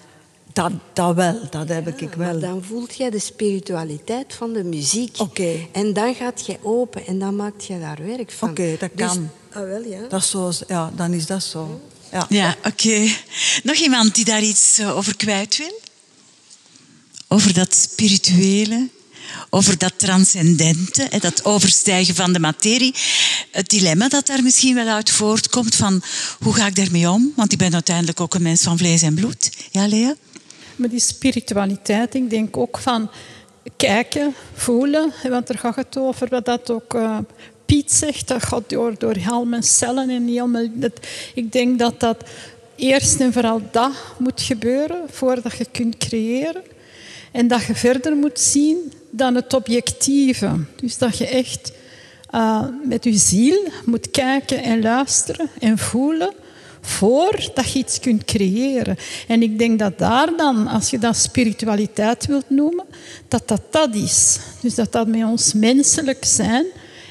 Speaker 2: Dat, dat wel, dat heb ik
Speaker 3: Maar
Speaker 2: wel.
Speaker 3: dan voelt je de spiritualiteit van de muziek.
Speaker 2: Oké.
Speaker 3: En dan gaat je open en dan maakt je daar werk van.
Speaker 2: Oké, dat
Speaker 3: Dus-
Speaker 2: kan.
Speaker 3: Ah, wel, ja.
Speaker 2: Dat is zo, ja, dan is dat zo. Ja.
Speaker 1: Ja, oké. Nog iemand die daar iets eh, over kwijt wil? Over dat spirituele, over dat transcendente, hè, dat overstijgen van de materie. Het dilemma dat daar misschien wel uit voortkomt van hoe ga ik daarmee om? Want ik ben uiteindelijk ook een mens van vlees en bloed. Ja, Lea?
Speaker 5: Maar die spiritualiteit, ik denk ook van kijken, voelen. Want daar gaat het over, wat dat ook eh, Piet zegt. Dat gaat door, door mijn cellen en heel mijn... Dat, ik denk dat dat eerst en vooral dat moet gebeuren voordat je kunt creëren. En dat je verder moet zien dan het objectieve. Dus dat je echt eh, met je ziel moet kijken en luisteren en voelen voordat je iets kunt creëren. En ik denk dat daar dan, als je dat spiritualiteit wilt noemen, dat dat dat is. Dus dat dat met ons menselijk zijn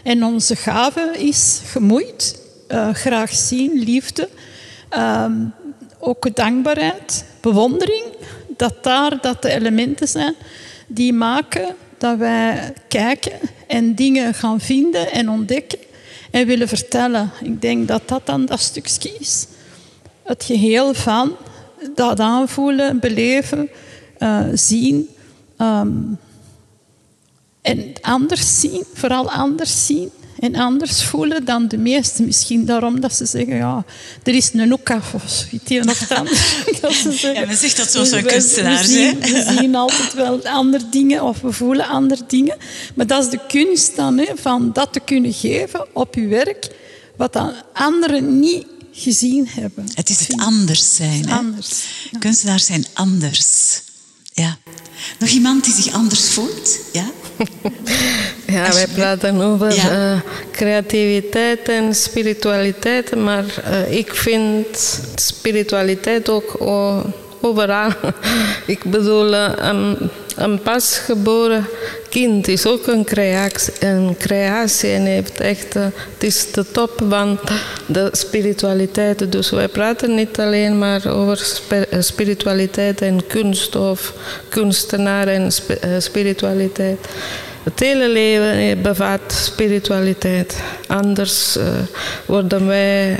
Speaker 5: en onze gave is gemoeid, eh, graag zien, liefde, ehm, ook dankbaarheid, bewondering, dat daar dat de elementen zijn die maken dat wij kijken en dingen gaan vinden en ontdekken en willen vertellen. Ik denk dat dat dan dat stukje is. Het geheel van dat aanvoelen, beleven, uh, zien. Um, en anders zien, vooral anders zien en anders voelen dan de meesten. Misschien daarom dat ze zeggen, ja, er is een ook af of zoiets of.
Speaker 1: Ja, men zegt dat zo zo'n kunstenaars.
Speaker 5: We, zien, we zien altijd wel andere dingen of we voelen andere dingen. Maar dat is de kunst dan, hè, van dat te kunnen geven op je werk, wat dan anderen niet gezien hebben.
Speaker 1: Het is het anders zijn. Hè?
Speaker 5: Anders.
Speaker 1: Kunstenaars zijn anders. Ja. Nog iemand die zich anders voelt? Ja?
Speaker 9: Ja, wij praten over uh, creativiteit en spiritualiteit, maar uh, ik vind spiritualiteit ook overal. ik bedoel, uh, een, een pasgeboren kind is ook een creatie, en heeft echt, het is de top van de spiritualiteit. Dus wij praten niet alleen maar over spiritualiteit en kunst of kunstenaar en spiritualiteit. Het hele leven bevat spiritualiteit. Anders uh, worden wij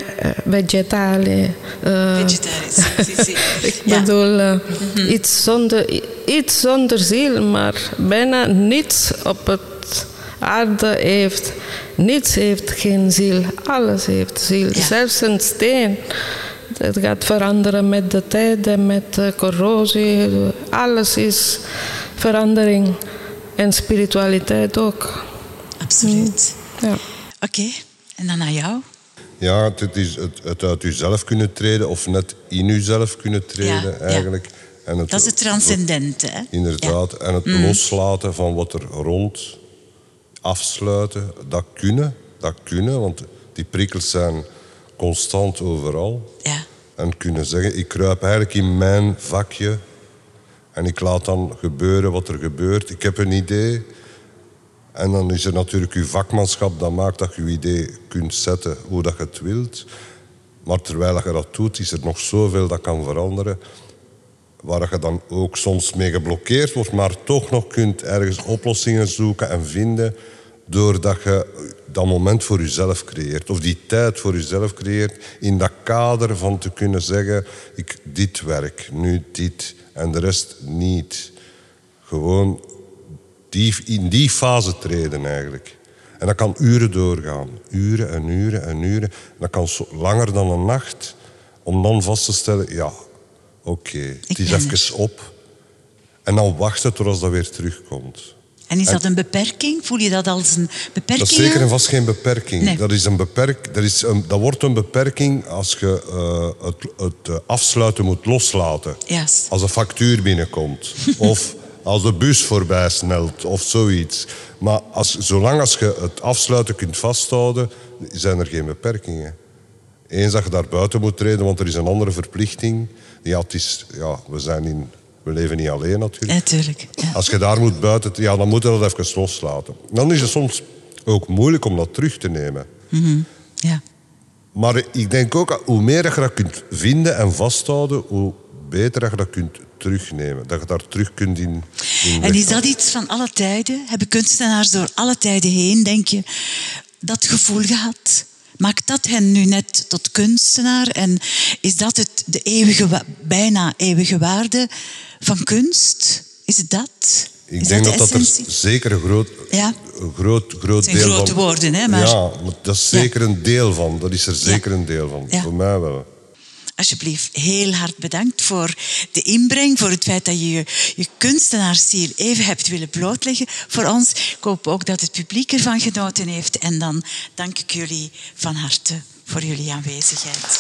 Speaker 9: vegetali.
Speaker 1: Uh, Vegetarisch,
Speaker 9: ik bedoel, mm -hmm. iets, zonder, iets zonder ziel, maar bijna niets op het aarde heeft. Niets heeft geen ziel, alles heeft ziel. Ja. Zelfs een steen. Het gaat veranderen met de tijd en met de corrosie. Alles is verandering. En spiritualiteit ook.
Speaker 1: Absoluut.
Speaker 9: Ja.
Speaker 1: Oké, en dan naar jou.
Speaker 4: Ja, het is het, het uit jezelf kunnen treden of net in jezelf kunnen treden ja, eigenlijk.
Speaker 1: Ja. En het, dat is het transcendente. Hè?
Speaker 4: Inderdaad. En het mm. loslaten van wat er rond, afsluiten, dat kunnen. Dat kunnen, want die prikkels zijn constant overal.
Speaker 1: Ja.
Speaker 4: En kunnen zeggen, ik kruip eigenlijk in mijn vakje en ik laat dan gebeuren wat er gebeurt. Ik heb een idee. En dan is er natuurlijk uw vakmanschap dat maakt dat je uw idee kunt zetten hoe dat je het wilt. Maar terwijl je dat doet, is er nog zoveel dat kan veranderen. Waar je dan ook soms mee geblokkeerd wordt, maar toch nog kunt ergens oplossingen zoeken en vinden. Doordat je dat moment voor jezelf creëert. Of die tijd voor jezelf creëert. In dat kader van te kunnen zeggen, ik, dit werk, nu dit en de rest niet. Gewoon die, in die fase treden eigenlijk. En dat kan uren doorgaan. Uren en uren en uren. Dat kan langer dan een nacht. Om dan vast te stellen, ja, oké, okay, het is even op. En dan wachten tot dat weer terugkomt.
Speaker 1: En is dat een beperking? Voel je dat als een beperking?
Speaker 4: Dat is zeker en vast geen beperking. Nee. Dat, is een beperk, dat, is een, dat wordt een beperking als je uh, het, het, afsluiten moet loslaten.
Speaker 1: Yes.
Speaker 4: Als een factuur binnenkomt. of als de bus voorbij snelt of zoiets. Maar als, zolang als je het afsluiten kunt vasthouden, zijn er geen beperkingen. Eens dat je daar buiten moet treden, want er is een andere verplichting. Ja, het is, ja we zijn in we leven niet alleen natuurlijk.
Speaker 1: Natuurlijk. Ja.
Speaker 4: Als je daar moet buiten, ja, dan moet je dat even loslaten. Dan is het soms ook moeilijk om dat terug te nemen.
Speaker 1: Mm -hmm. ja.
Speaker 4: Maar ik denk ook, hoe meer je dat kunt vinden en vasthouden, hoe beter dat je dat kunt terugnemen. Dat je daar terug kunt in. in
Speaker 1: en is dat iets van alle tijden? Hebben kunstenaars door alle tijden heen, denk je, dat gevoel gehad? Maakt dat hen nu net tot kunstenaar? En is dat het, de eeuwige, bijna eeuwige waarde van kunst? Is het dat?
Speaker 4: Ik denk dat dat, er zeker een groot,
Speaker 1: ja.
Speaker 4: groot, groot deel
Speaker 1: grote
Speaker 4: van...
Speaker 1: woorden, hè? Maar...
Speaker 4: Ja, maar dat is zeker ja. een deel van. Dat is er zeker ja. een deel van. Voor mij wel.
Speaker 1: Alsjeblieft, heel hard bedankt voor de inbreng, voor het feit dat je je, je kunstenaarsziel even hebt willen blootleggen voor ons. Ik hoop ook dat het publiek ervan genoten heeft. En dan dank ik jullie van harte voor jullie aanwezigheid.